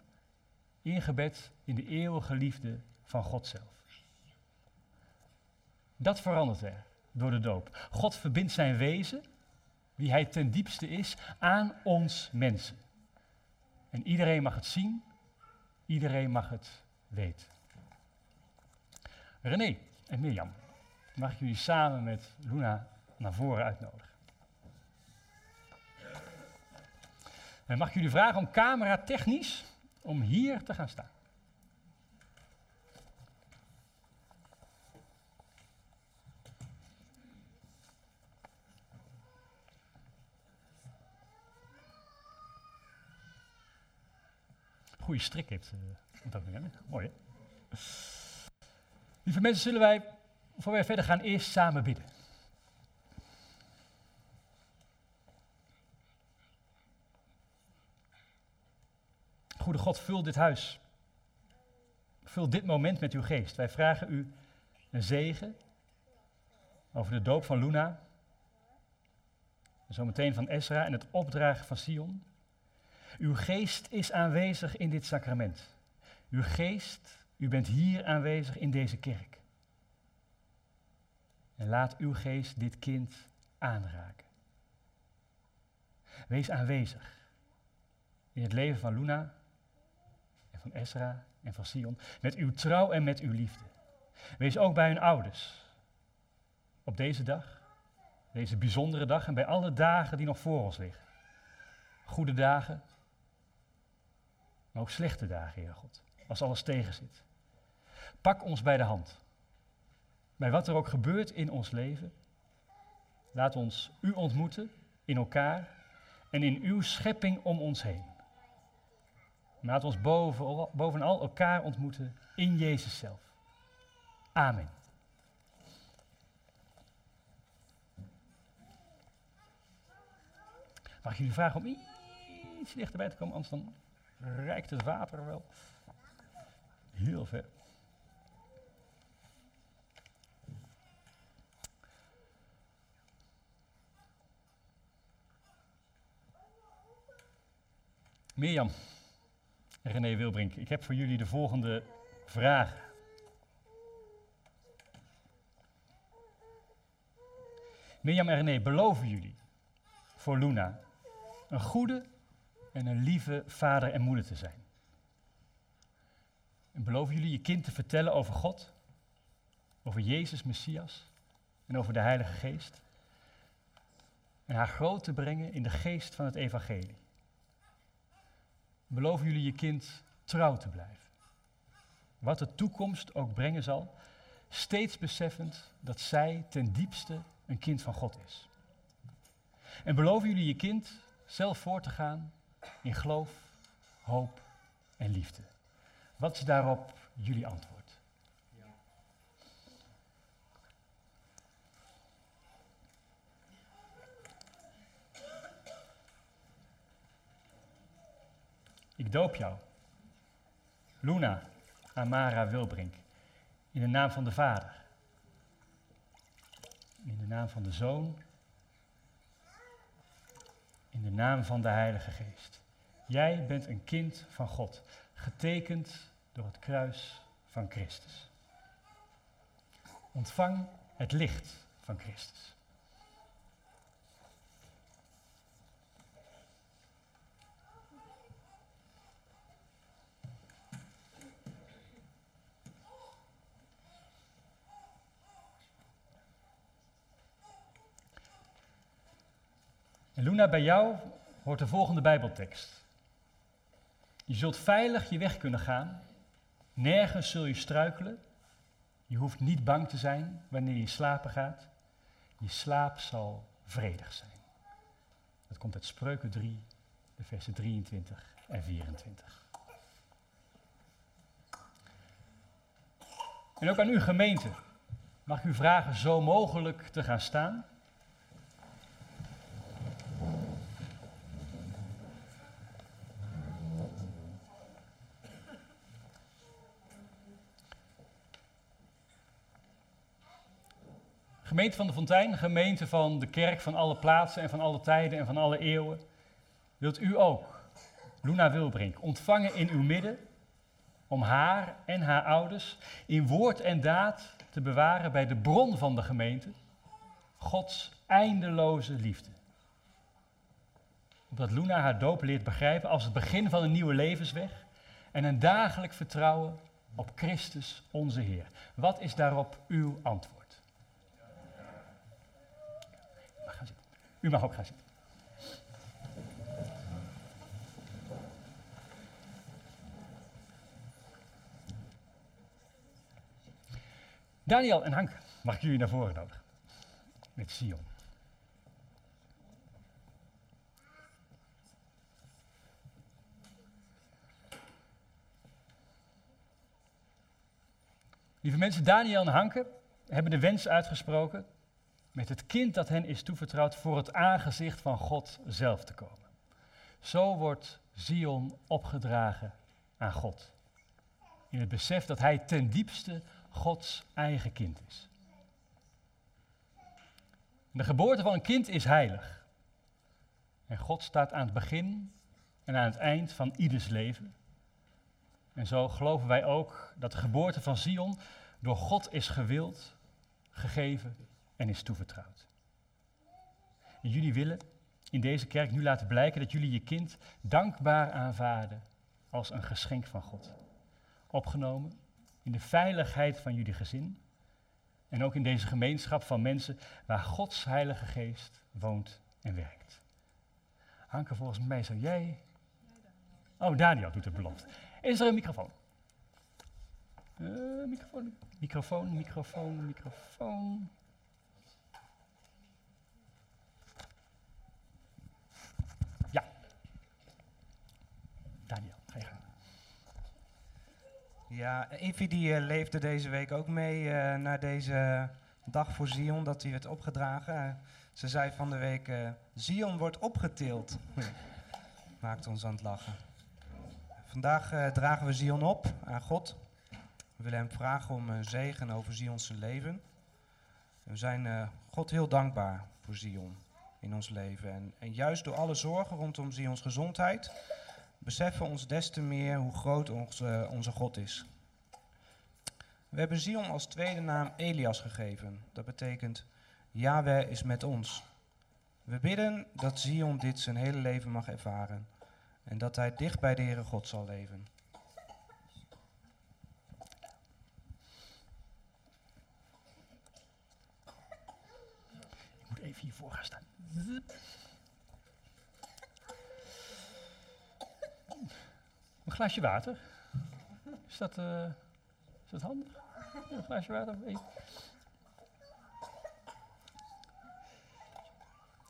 ingebed in de eeuwige liefde van God zelf. Dat verandert er door de doop. God verbindt zijn wezen, wie hij ten diepste is, aan ons mensen. En iedereen mag het zien, iedereen mag het weten. René en Mirjam, mag ik jullie samen met Luna naar voren uitnodigen. En mag ik jullie vragen om camera technisch om hier te gaan staan. Goeie strik heeft moment. Mooi? Lieve mensen, zullen wij, voor wij verder gaan, eerst samen bidden. Goede God, vul dit huis. Vul dit moment met uw geest. Wij vragen u een zegen over de doop van Luna. En zometeen van Ezra en het opdragen van Sion. Uw geest is aanwezig in dit sacrament. Uw geest U bent hier aanwezig in deze kerk. En laat uw geest dit kind aanraken. Wees aanwezig in het leven van Luna en van Esra en van Sion, met uw trouw en met uw liefde. Wees ook bij hun ouders op deze dag, deze bijzondere dag en bij alle dagen die nog voor ons liggen. Goede dagen, ook slechte dagen, Heer God, als alles tegenzit. Pak ons bij de hand. Bij wat er ook gebeurt in ons leven, laat ons u ontmoeten in elkaar en in uw schepping om ons heen. Laat ons boven, bovenal elkaar ontmoeten in Jezus zelf. Amen. Mag ik jullie vragen om iets dichterbij te komen, anders dan rijkt het water wel heel ver. Mirjam en René Wilbrink, ik heb voor jullie de volgende vragen. Mirjam en René, beloven jullie voor Luna een goede en een lieve vader en moeder te zijn? En beloven jullie je kind te vertellen over God, over Jezus Messias en over de Heilige Geest? En haar groot te brengen in de geest van het Evangelie? Beloven jullie je kind trouw te blijven? Wat de toekomst ook brengen zal, steeds beseffend dat zij ten diepste een kind van God is. En beloven jullie je kind zelf voor te gaan in geloof, hoop en liefde? Wat is daarop jullie antwoord? Ik doop jou, Luna Amara Wilbrink, in de naam van de Vader, in de naam van de Zoon, in de naam van de Heilige Geest. Jij bent een kind van God, getekend door het kruis van Christus. Ontvang het licht van Christus. En Luna, bij jou hoort de volgende Bijbeltekst. Je zult veilig je weg kunnen gaan. Nergens zul je struikelen. Je hoeft niet bang te zijn wanneer je slapen gaat. Je slaap zal vredig zijn. Dat komt uit Spreuken 3, de versen 23 en 24. En ook aan uw gemeente mag ik u vragen zo mogelijk te gaan staan. Gemeente van de Fontein, gemeente van de kerk van alle plaatsen en van alle tijden en van alle eeuwen. Wilt u ook, Luna Wilbrink, ontvangen in uw midden om haar en haar ouders in woord en daad te bewaren bij de bron van de gemeente, Gods eindeloze liefde. Opdat Luna haar doop leert begrijpen als het begin van een nieuwe levensweg en een dagelijk vertrouwen op Christus onze Heer. Wat is daarop uw antwoord? U mag ook gaan zitten. Daniel en Hank, mag ik jullie naar voren nodigen? Met Sion. Lieve mensen, Daniel en Hanke hebben de wens uitgesproken met het kind dat hen is toevertrouwd voor het aangezicht van God zelf te komen. Zo wordt Zion opgedragen aan God. In het besef dat hij ten diepste Gods eigen kind is. De geboorte van een kind is heilig. En God staat aan het begin en aan het eind van ieders leven. En zo geloven wij ook dat de geboorte van Zion door God is gewild, gegeven en is toevertrouwd. En jullie willen in deze kerk nu laten blijken dat jullie je kind dankbaar aanvaarden als een geschenk van God. Opgenomen in de veiligheid van jullie gezin en ook in deze gemeenschap van mensen waar Gods Heilige Geest woont en werkt. Hanke, volgens mij zou jij. Oh, Daniel doet de belofte. Is er een microfoon? Eh, microfoon, microfoon, microfoon, microfoon. Ja. Daniel, ga je gang. Ja, Evie die eh, leefde deze week ook mee eh, naar deze dag voor Zion, dat hij werd opgedragen. Eh, ze zei van de week, Zion wordt opgetild. Maakt ons aan het lachen. Vandaag dragen we Zion op aan God. We willen hem vragen om zegen over Zions leven. We zijn God heel dankbaar voor Zion in ons leven. En, en juist door alle zorgen rondom Zions gezondheid beseffen ons des te meer hoe groot onze, onze God is. We hebben Zion als tweede naam Elias gegeven. Dat betekent Yahweh is met ons. We bidden dat Zion dit zijn hele leven mag ervaren en dat hij dicht bij de Heere God zal leven. Ik moet even hiervoor gaan staan. Een glaasje water. Is dat, eh, is dat handig? Een glaasje water? Even.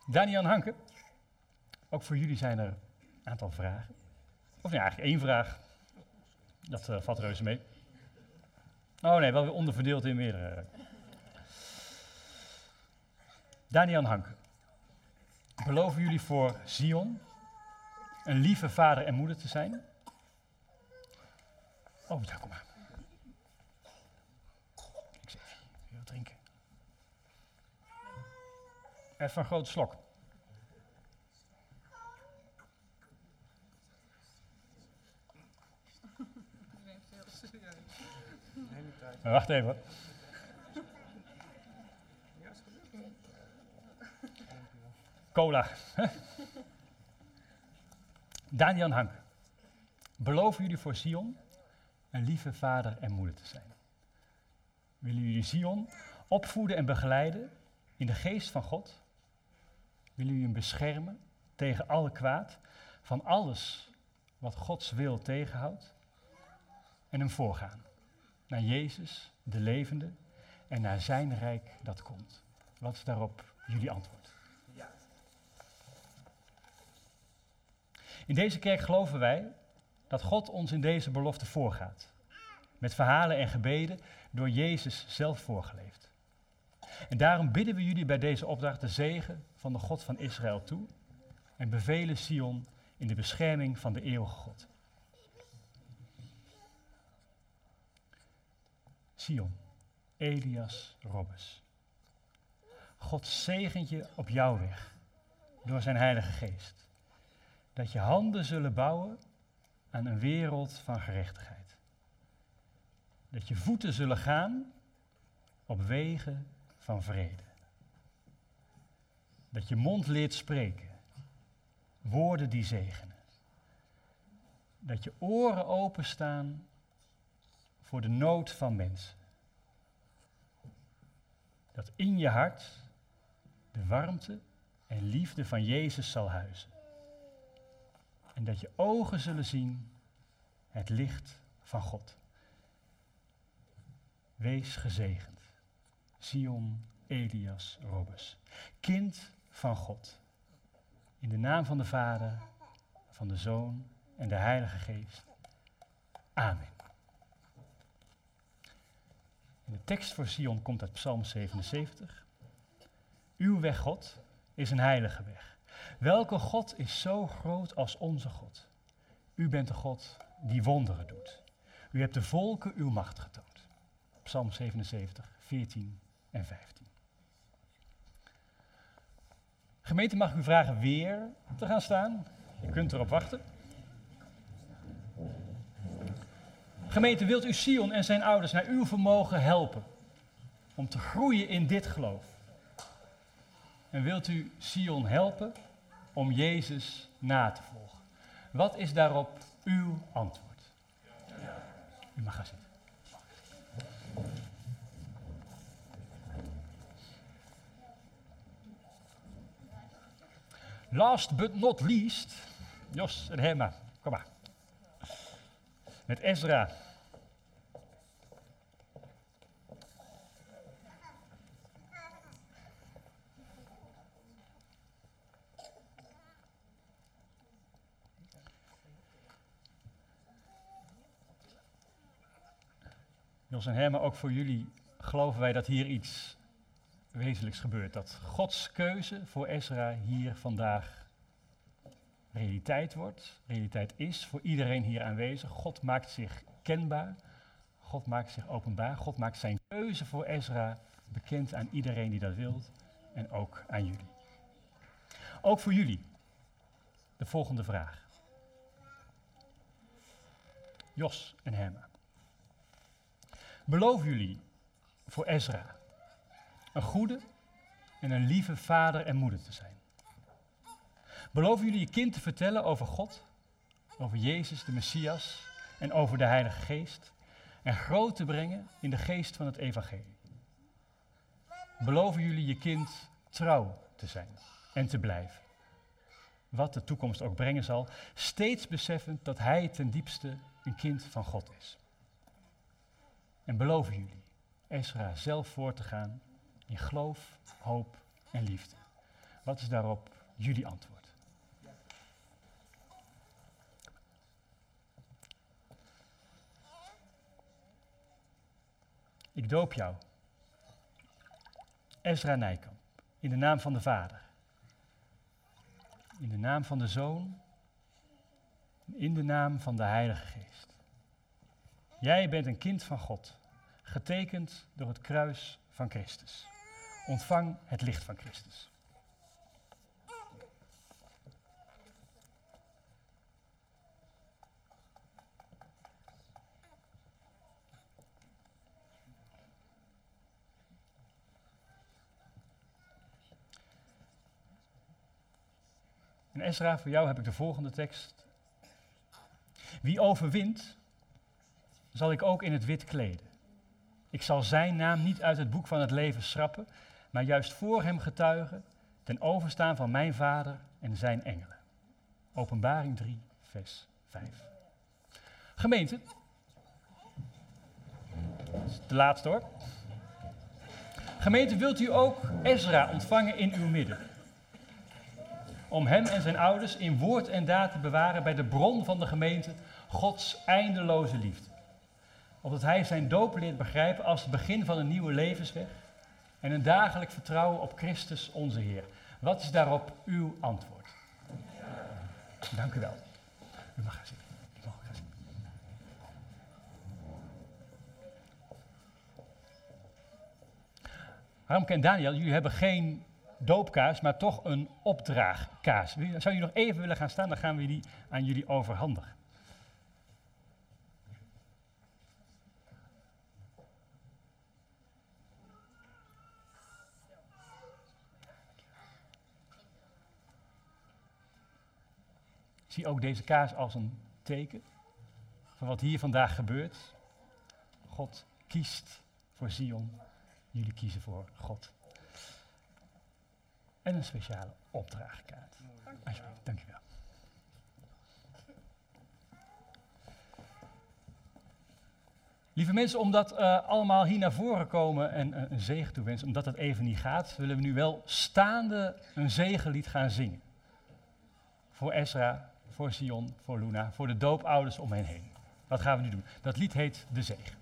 Daniel Hanke, ook voor jullie zijn er een aantal vragen. Of nee, eigenlijk één vraag. Dat eh, valt reuze mee. Oh nee, wel weer onderverdeeld in meerdere. Daniel Hanke, beloven jullie voor Zion een lieve vader en moeder te zijn? Oh, daar kom maar. Eens even, wil je drinken? Even een grote slok. Maar wacht even. Cola. Daniel en Hank, beloven jullie voor Sion een lieve vader en moeder te zijn? Willen jullie Sion opvoeden en begeleiden in de geest van God? Willen jullie hem beschermen tegen alle kwaad, van alles wat Gods wil tegenhoudt? En hem voorgaan naar Jezus, de levende, en naar zijn rijk dat komt. Wat is daarop jullie antwoord? In deze kerk geloven wij dat God ons in deze belofte voorgaat. Met verhalen en gebeden door Jezus zelf voorgeleefd. En daarom bidden we jullie bij deze opdracht de zegen van de God van Israël toe. En bevelen Sion in de bescherming van de eeuwige God. Sion, Elias Robbes. God zegent je op jouw weg door zijn Heilige Geest. Dat je handen zullen bouwen aan een wereld van gerechtigheid. Dat je voeten zullen gaan op wegen van vrede. Dat je mond leert spreken, woorden die zegenen. Dat je oren openstaan voor de nood van mensen. Dat in je hart de warmte en liefde van Jezus zal huizen. En dat je ogen zullen zien het licht van God. Wees gezegend. Sion Elias Robbes. Kind van God. In de naam van de Vader, van de Zoon en de Heilige Geest. Amen. En de tekst voor Sion komt uit Psalm 77. Uw weg, God, is een heilige weg. Welke God is zo groot als onze God? U bent de God die wonderen doet. U hebt de volken uw macht getoond. Psalm 77, 14 en 15. Gemeente mag ik u vragen weer te gaan staan. Je kunt erop wachten. Gemeente, wilt u Sion en zijn ouders naar uw vermogen helpen om te groeien in dit geloof? En wilt u Sion helpen om Jezus na te volgen? Wat is daarop uw antwoord? U mag gaan zitten. Last but not least, Jos en Hemma, kom maar. Met Ezra. Jos en Herma, ook voor jullie geloven wij dat hier iets wezenlijks gebeurt. Dat Gods keuze voor Ezra hier vandaag realiteit wordt, realiteit is voor iedereen hier aanwezig. God maakt zich kenbaar, God maakt zich openbaar, God maakt zijn keuze voor Ezra bekend aan iedereen die dat wilt en ook aan jullie. Ook voor jullie de volgende vraag. Jos en Herma. Beloven jullie voor Ezra een goede en een lieve vader en moeder te zijn? Beloven jullie je kind te vertellen over God, over Jezus, de Messias en over de Heilige Geest en groot te brengen in de geest van het Evangelie? Beloven jullie je kind trouw te zijn en te blijven? Wat de toekomst ook brengen zal, steeds beseffend dat hij ten diepste een kind van God is. En beloven jullie Ezra zelf voor te gaan in geloof, hoop en liefde? Wat is daarop jullie antwoord? Ik doop jou, Ezra Nijkamp, in de naam van de Vader, in de naam van de Zoon, in de naam van de Heilige Geest. Jij bent een kind van God, getekend door het kruis van Christus. Ontvang het licht van Christus. En Ezra, voor jou heb ik de volgende tekst. Wie overwint, zal ik ook in het wit kleden. Ik zal zijn naam niet uit het boek van het leven schrappen, maar juist voor hem getuigen, ten overstaan van mijn vader en zijn engelen. Openbaring 3, vers 5. Gemeente, dat is de laatste hoor. Gemeente, wilt u ook Ezra ontvangen in uw midden? Om hem en zijn ouders in woord en daad te bewaren bij de bron van de gemeente, Gods eindeloze liefde opdat hij zijn doop leert begrijpen als het begin van een nieuwe levensweg en een dagelijk vertrouwen op Christus onze Heer. Wat is daarop uw antwoord? Dank u wel. U mag gaan zitten. U mag gaan zitten. Harmke en Daniel, jullie hebben geen doopkaas, maar toch een opdraagkaas. Zou je nog even willen gaan staan? Dan gaan we die aan jullie overhandigen. Zie ook deze kaars als een teken van wat hier vandaag gebeurt. God kiest voor Zion, jullie kiezen voor God. En een speciale opdrachtkaart. Alsjeblieft, dankjewel. Lieve mensen, omdat uh, allemaal hier naar voren komen en uh, een zegen toewensen, omdat dat even niet gaat, willen we nu wel staande een zegenlied gaan zingen. Voor Ezra, voor Sion, voor Luna, voor de doopouders om hen heen. Wat gaan we nu doen? Dat lied heet De Zegen.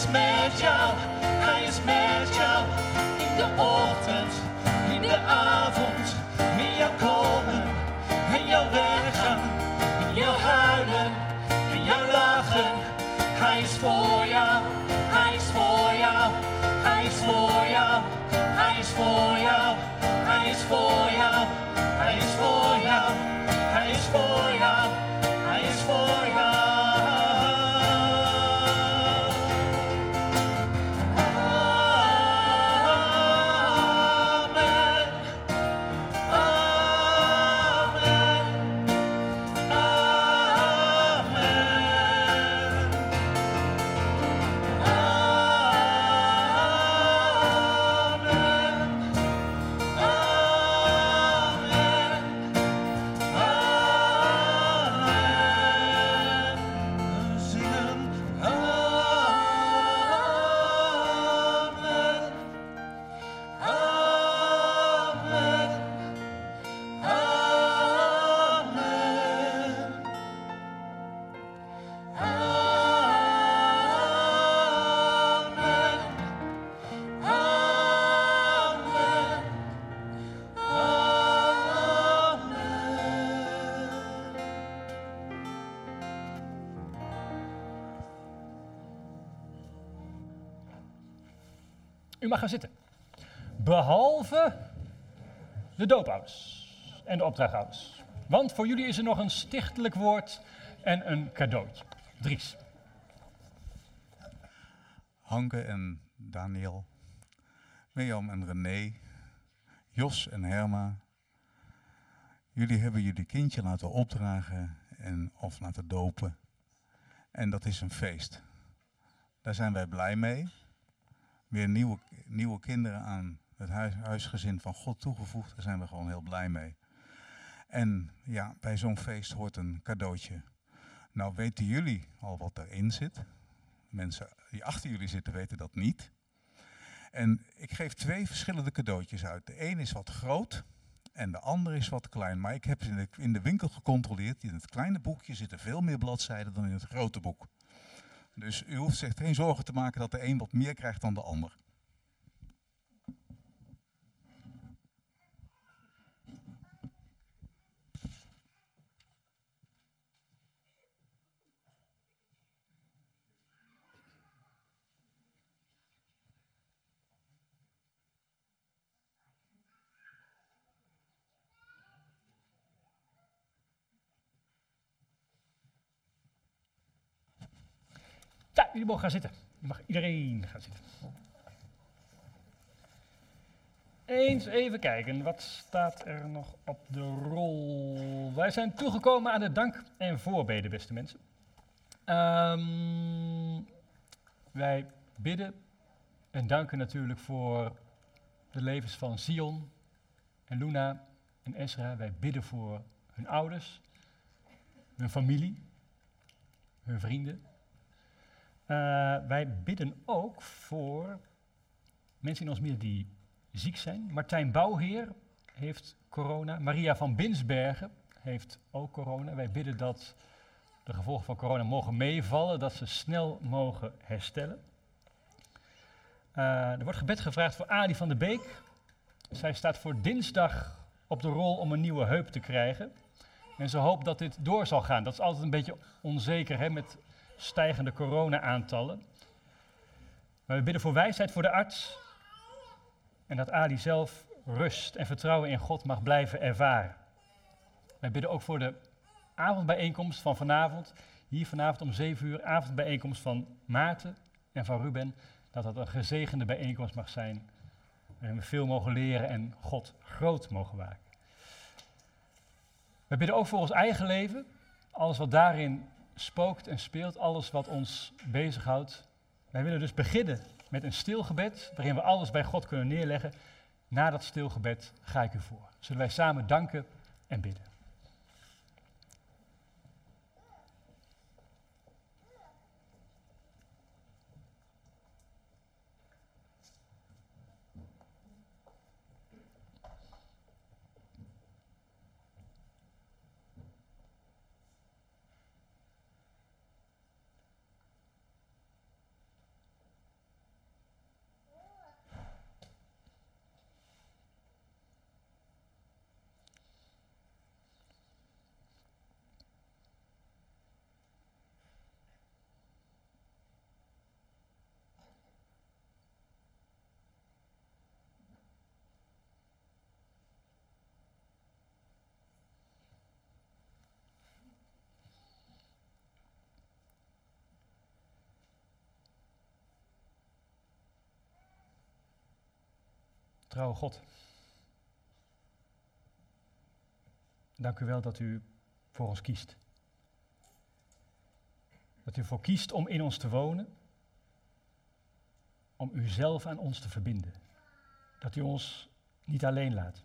is met jou, hij is met jou in de ochtend. De doopouders en de opdrachthouders. Want voor jullie is er nog een stichtelijk woord en een cadeautje. Dries. Hanke en Daniel, Mirjam en René, Jos en Herma. Jullie hebben jullie kindje laten opdragen en, of laten dopen. En dat is een feest. Daar zijn wij blij mee. Weer nieuwe, nieuwe kinderen aan het huis, huisgezin van God toegevoegd. Daar zijn we gewoon heel blij mee. En ja, bij zo'n feest hoort een cadeautje. Nou weten jullie al wat erin zit. Mensen die achter jullie zitten weten dat niet. En ik geef twee verschillende cadeautjes uit. De een is wat groot en de ander is wat klein. Maar ik heb in de, in de winkel gecontroleerd. In het kleine boekje zitten veel meer bladzijden dan in het grote boek. Dus u hoeft zich geen zorgen te maken dat de een wat meer krijgt dan de ander. Ja, jullie mogen gaan zitten. Je mag iedereen gaan zitten. Eens even kijken, wat staat er nog op de rol? Wij zijn toegekomen aan de dank en voorbeden, beste mensen. Ehm, wij bidden en danken natuurlijk voor de levens van Sion en Luna en Ezra. Wij bidden voor hun ouders, hun familie, hun vrienden. Uh, wij bidden ook voor mensen in ons midden die ziek zijn. Martijn Bouwheer heeft corona. Maria van Binsbergen heeft ook corona. Wij bidden dat de gevolgen van corona mogen meevallen, dat ze snel mogen herstellen. Uh, er wordt gebed gevraagd voor Ali van de Beek. Zij staat voor dinsdag op de rol om een nieuwe heup te krijgen. En ze hoopt dat dit door zal gaan. Dat is altijd een beetje onzeker hè, met stijgende corona-aantallen. Maar we bidden voor wijsheid voor de arts. En dat Ali zelf rust en vertrouwen in God mag blijven ervaren. Wij bidden ook voor de avondbijeenkomst van vanavond. Hier vanavond om 7 uur, avondbijeenkomst van Maarten en van Ruben. Dat dat een gezegende bijeenkomst mag zijn. Waarin we veel mogen leren en God groot mogen maken. We bidden ook voor ons eigen leven. Alles wat daarin spookt en speelt, alles wat ons bezighoudt. Wij willen dus beginnen met een stilgebed, waarin we alles bij God kunnen neerleggen. Na dat stilgebed ga ik u voor. Zullen wij samen danken en bidden. Trouwe God. Dank u wel dat u voor ons kiest. Dat u ervoor kiest om in ons te wonen. Om uzelf aan ons te verbinden. Dat u ons niet alleen laat.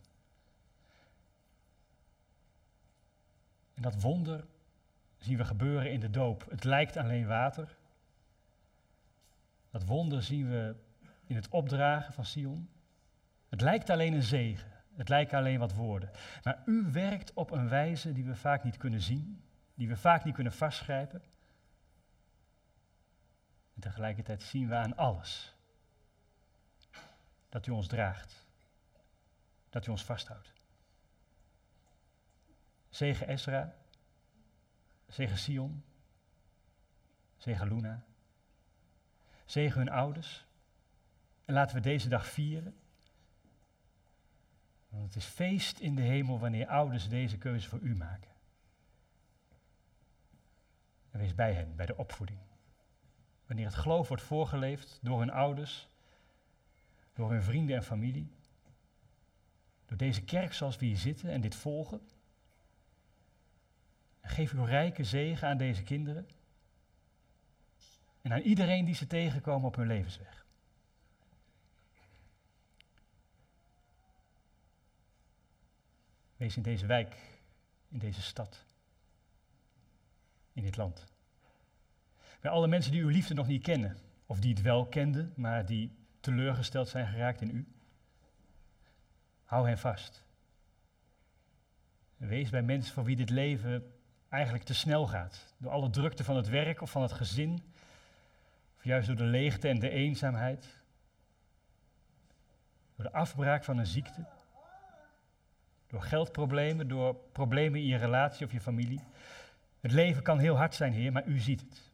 En dat wonder zien we gebeuren in de doop. Het lijkt alleen water. Dat wonder zien we in het opdragen van Sion. Het lijkt alleen een zegen. Het lijken alleen wat woorden. Maar u werkt op een wijze die we vaak niet kunnen zien, die we vaak niet kunnen vastgrijpen. En tegelijkertijd zien we aan alles dat u ons draagt, dat u ons vasthoudt. Zegen Ezra, zegen Sion, zegen Luna, zegen hun ouders, En laten we deze dag vieren. Want het is feest in de hemel wanneer ouders deze keuze voor u maken. En wees bij hen, bij de opvoeding. Wanneer het geloof wordt voorgeleefd door hun ouders, door hun vrienden en familie, door deze kerk zoals we hier zitten en dit volgen. En geef uw rijke zegen aan deze kinderen en aan iedereen die ze tegenkomen op hun levensweg. Wees in deze wijk, in deze stad, in dit land. Bij alle mensen die uw liefde nog niet kennen, of die het wel kenden, maar die teleurgesteld zijn geraakt in u. Hou hen vast. Wees bij mensen voor wie dit leven eigenlijk te snel gaat. Door alle drukte van het werk of van het gezin. Of juist door de leegte en de eenzaamheid. Door de afbraak van een ziekte. Door geldproblemen, door problemen in je relatie of je familie. Het leven kan heel hard zijn, Heer, maar u ziet het.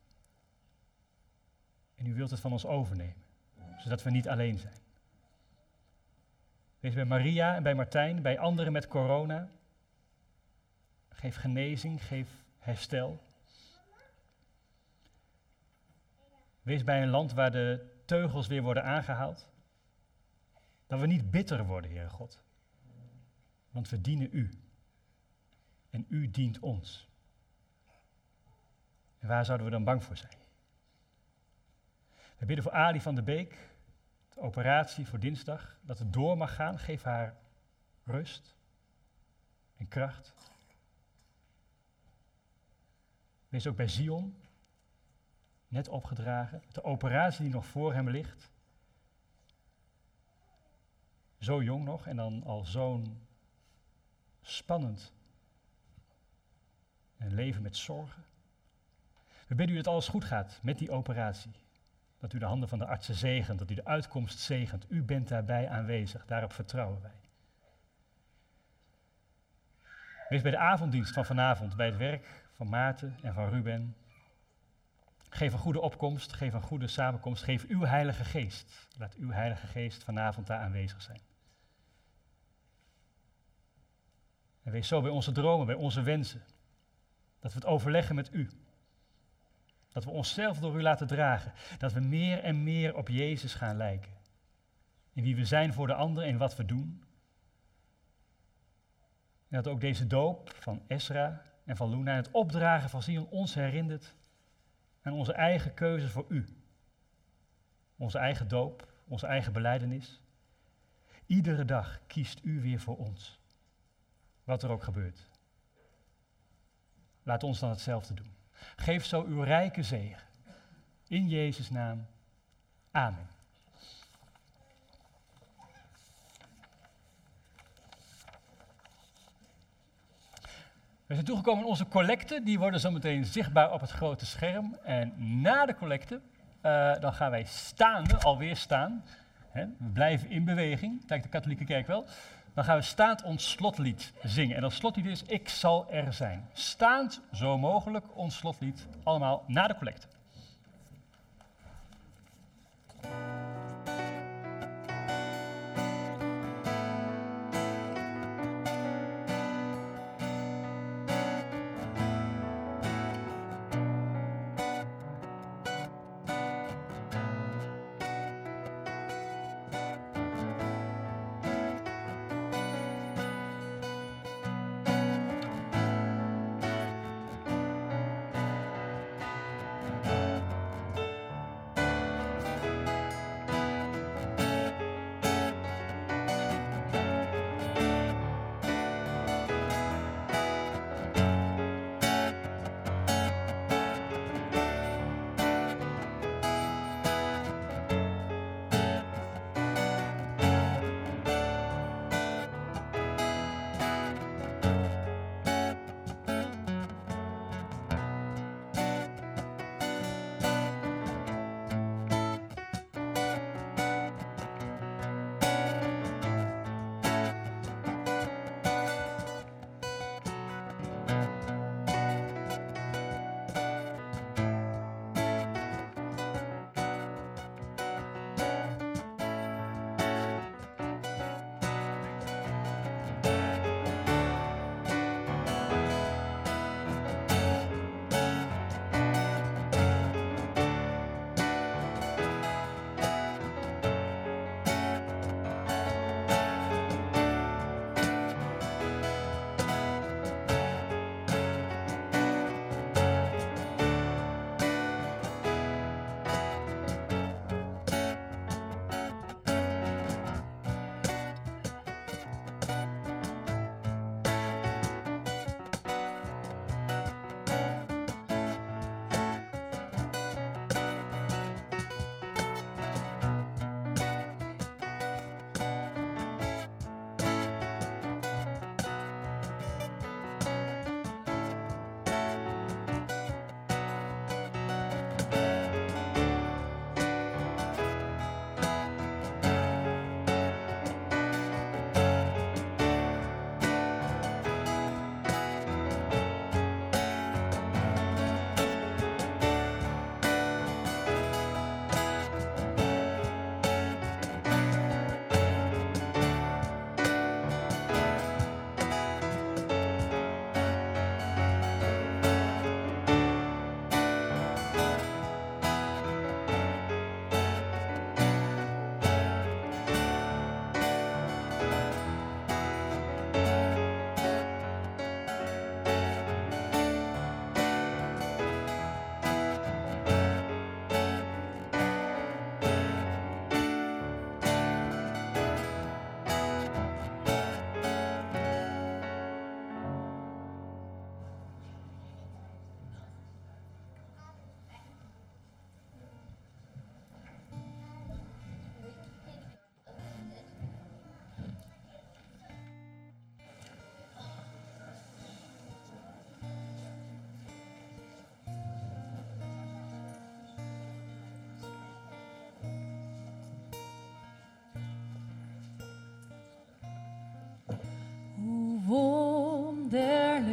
En u wilt het van ons overnemen, zodat we niet alleen zijn. Wees bij Maria en bij Martijn, bij anderen met corona. Geef genezing, geef herstel. Wees bij een land waar de teugels weer worden aangehaald. Dat we niet bitter worden, Heere God. Want we dienen U. En U dient ons. En waar zouden we dan bang voor zijn? We bidden voor Ali van de Beek, de operatie voor dinsdag, dat het door mag gaan. Geef haar rust en kracht. Wees ook bij Zion, net opgedragen, de operatie die nog voor hem ligt. Zo jong nog en dan al zo'n spannend een leven met zorgen. We bidden u dat alles goed gaat met die operatie. Dat u de handen van de artsen zegent, dat u de uitkomst zegent. U bent daarbij aanwezig, daarop vertrouwen wij. Wees bij de avonddienst van vanavond, bij het werk van Maarten en van Ruben. Geef een goede opkomst, geef een goede samenkomst, geef uw Heilige Geest. Laat uw Heilige Geest vanavond daar aanwezig zijn. En wees zo bij onze dromen, bij onze wensen. Dat we het overleggen met u. Dat we onszelf door u laten dragen. Dat we meer en meer op Jezus gaan lijken. In wie we zijn voor de ander en wat we doen. En dat ook deze doop van Esra en van Luna en het opdragen van Sion ons herinnert aan onze eigen keuze voor u. Onze eigen doop, onze eigen beleidenis. Iedere dag kiest u weer voor ons. Wat er ook gebeurt. Laat ons dan hetzelfde doen. Geef zo uw rijke zegen. In Jezus' naam. Amen. We zijn toegekomen aan onze collecten. Die worden zometeen zichtbaar op het grote scherm. En na de collecte, uh, dan gaan wij staande, alweer staan. Hè, we blijven in beweging, lijkt de katholieke kerk wel. Dan gaan we staand ons slotlied zingen. En dat slotlied is Ik zal er zijn. Staand zo mogelijk ons slotlied, allemaal na de collecte.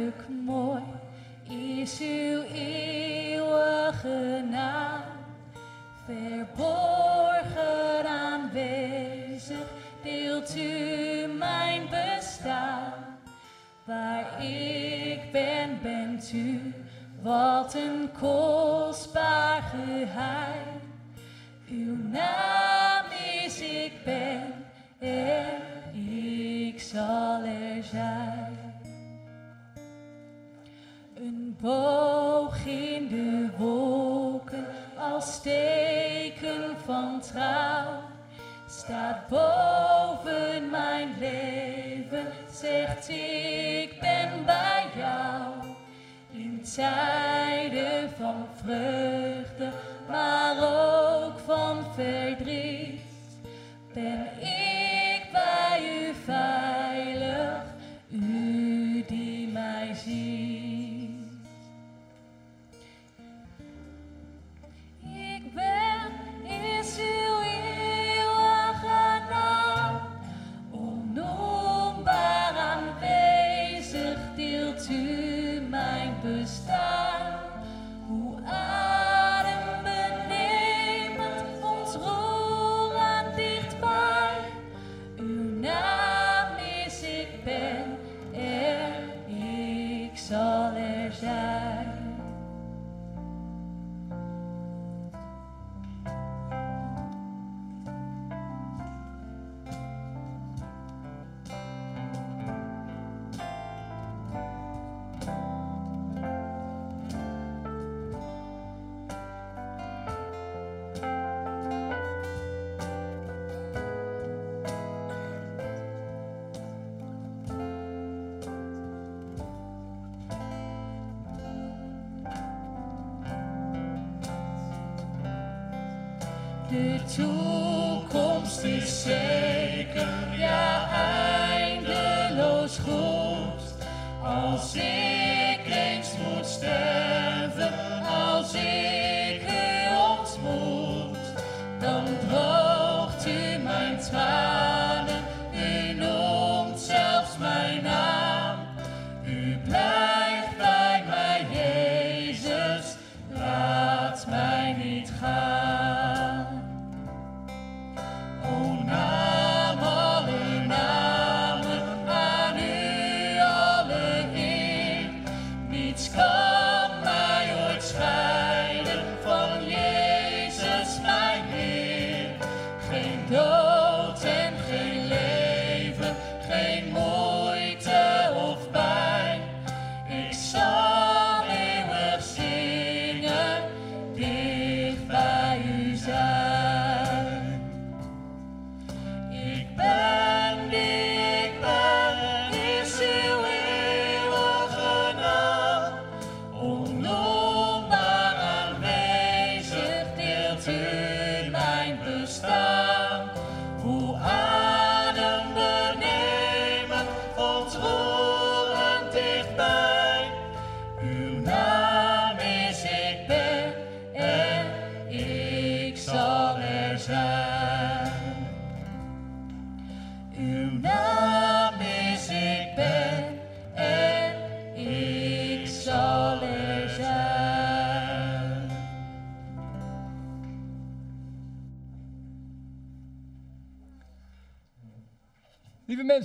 Waarlijk mooi is uw eeuwige naam. Verborgen aanwezig deelt u mijn bestaan. Waar ik ben, bent u, wat een kostbaar geheim. Boog in de wolken als teken van trouw staat boven mijn leven, zegt ik ben bij jou. In tijden van vreugde,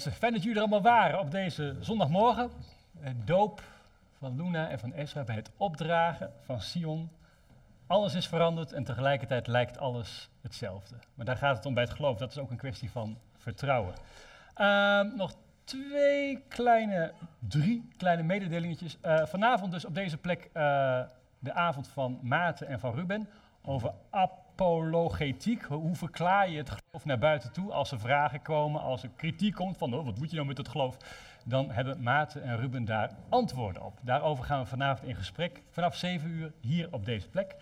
mensen, fijn dat jullie er allemaal waren op deze zondagmorgen. Het doop van Luna en van Ezra bij het opdragen van Sion. Alles is veranderd en tegelijkertijd lijkt alles hetzelfde. Maar daar gaat het om bij het geloof. Dat is ook een kwestie van vertrouwen. Ehm, nog twee kleine, drie kleine mededelingetjes. Eh, vanavond dus op deze plek eh, de avond van Maarten en van Ruben over apologetiek. Hoe verklaar je het geloof naar buiten toe als er vragen komen, als er kritiek komt van oh, wat moet je nou met het geloof? Dan hebben Maarten en Ruben daar antwoorden op. Daarover gaan we vanavond in gesprek vanaf 7 uur hier op deze plek.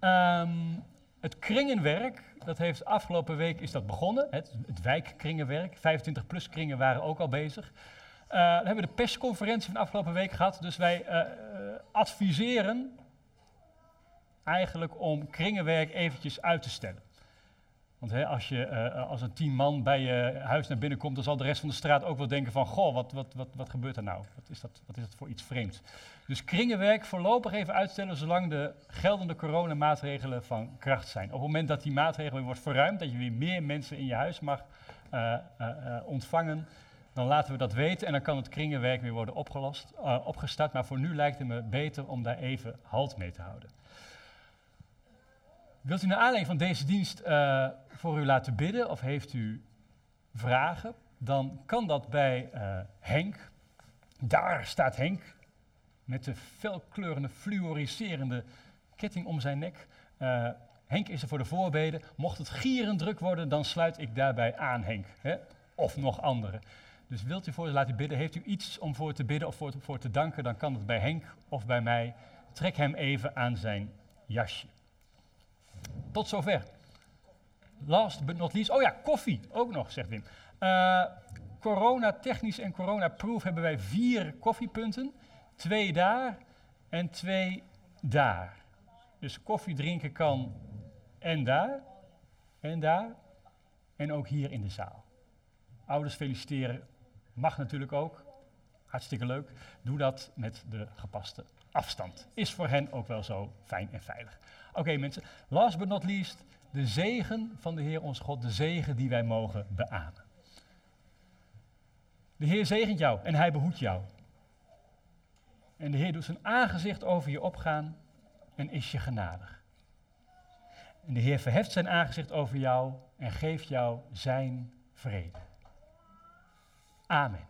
Ehm, het kringenwerk, dat heeft afgelopen week is dat begonnen. Het, wijkkringenwerk. 25 plus kringen waren ook al bezig. Eh, we hebben de persconferentie van afgelopen week gehad. Dus wij eh, eh, adviseren eigenlijk om kringenwerk eventjes uit te stellen. Want hè, als, je, eh, als een tien man bij je huis naar binnen komt, dan zal de rest van de straat ook wel denken van, goh, wat, wat, wat, wat gebeurt er nou? Wat is, dat, wat is dat voor iets vreemds? Dus kringenwerk voorlopig even uitstellen zolang de geldende coronamaatregelen van kracht zijn. Op het moment dat die maatregel weer wordt verruimd, dat je weer meer mensen in je huis mag uh, ontvangen, dan laten we dat weten en dan kan het kringenwerk weer worden opgelost, opgestart. Maar voor nu lijkt het me beter om daar even halt mee te houden. Wilt u naar aanleiding van deze dienst uh, voor u laten bidden of heeft u vragen? Dan kan dat bij uh, Henk. Daar staat Henk met de felkleurende, fluoriserende ketting om zijn nek. Uh, Henk is er voor de voorbeden. Mocht het gierend druk worden, dan sluit ik daarbij aan, Henk. Hè? Of nog anderen. Dus wilt u voor u laten bidden, heeft u iets om voor te bidden of voor te, voor te danken, dan kan het bij Henk of bij mij. Trek hem even aan zijn jasje. Tot zover. Last but not least. Oh ja, koffie ook nog, zegt Wim. Uh, corona technisch en corona proof hebben wij vier koffiepunten. Twee daar en twee daar. Dus koffie drinken kan en daar en daar en ook hier in de zaal. Ouders feliciteren mag natuurlijk ook. Hartstikke leuk. Doe dat met de gepaste afstand. Is voor hen ook wel zo fijn en veilig. Oké mensen, last but not least, de zegen van de Heer onze God, de zegen die wij mogen beamen. De Heer zegent jou en hij behoedt jou. En de Heer doet zijn aangezicht over je opgaan en is je genadig. En de Heer verheft zijn aangezicht over jou en geeft jou zijn vrede. Amen.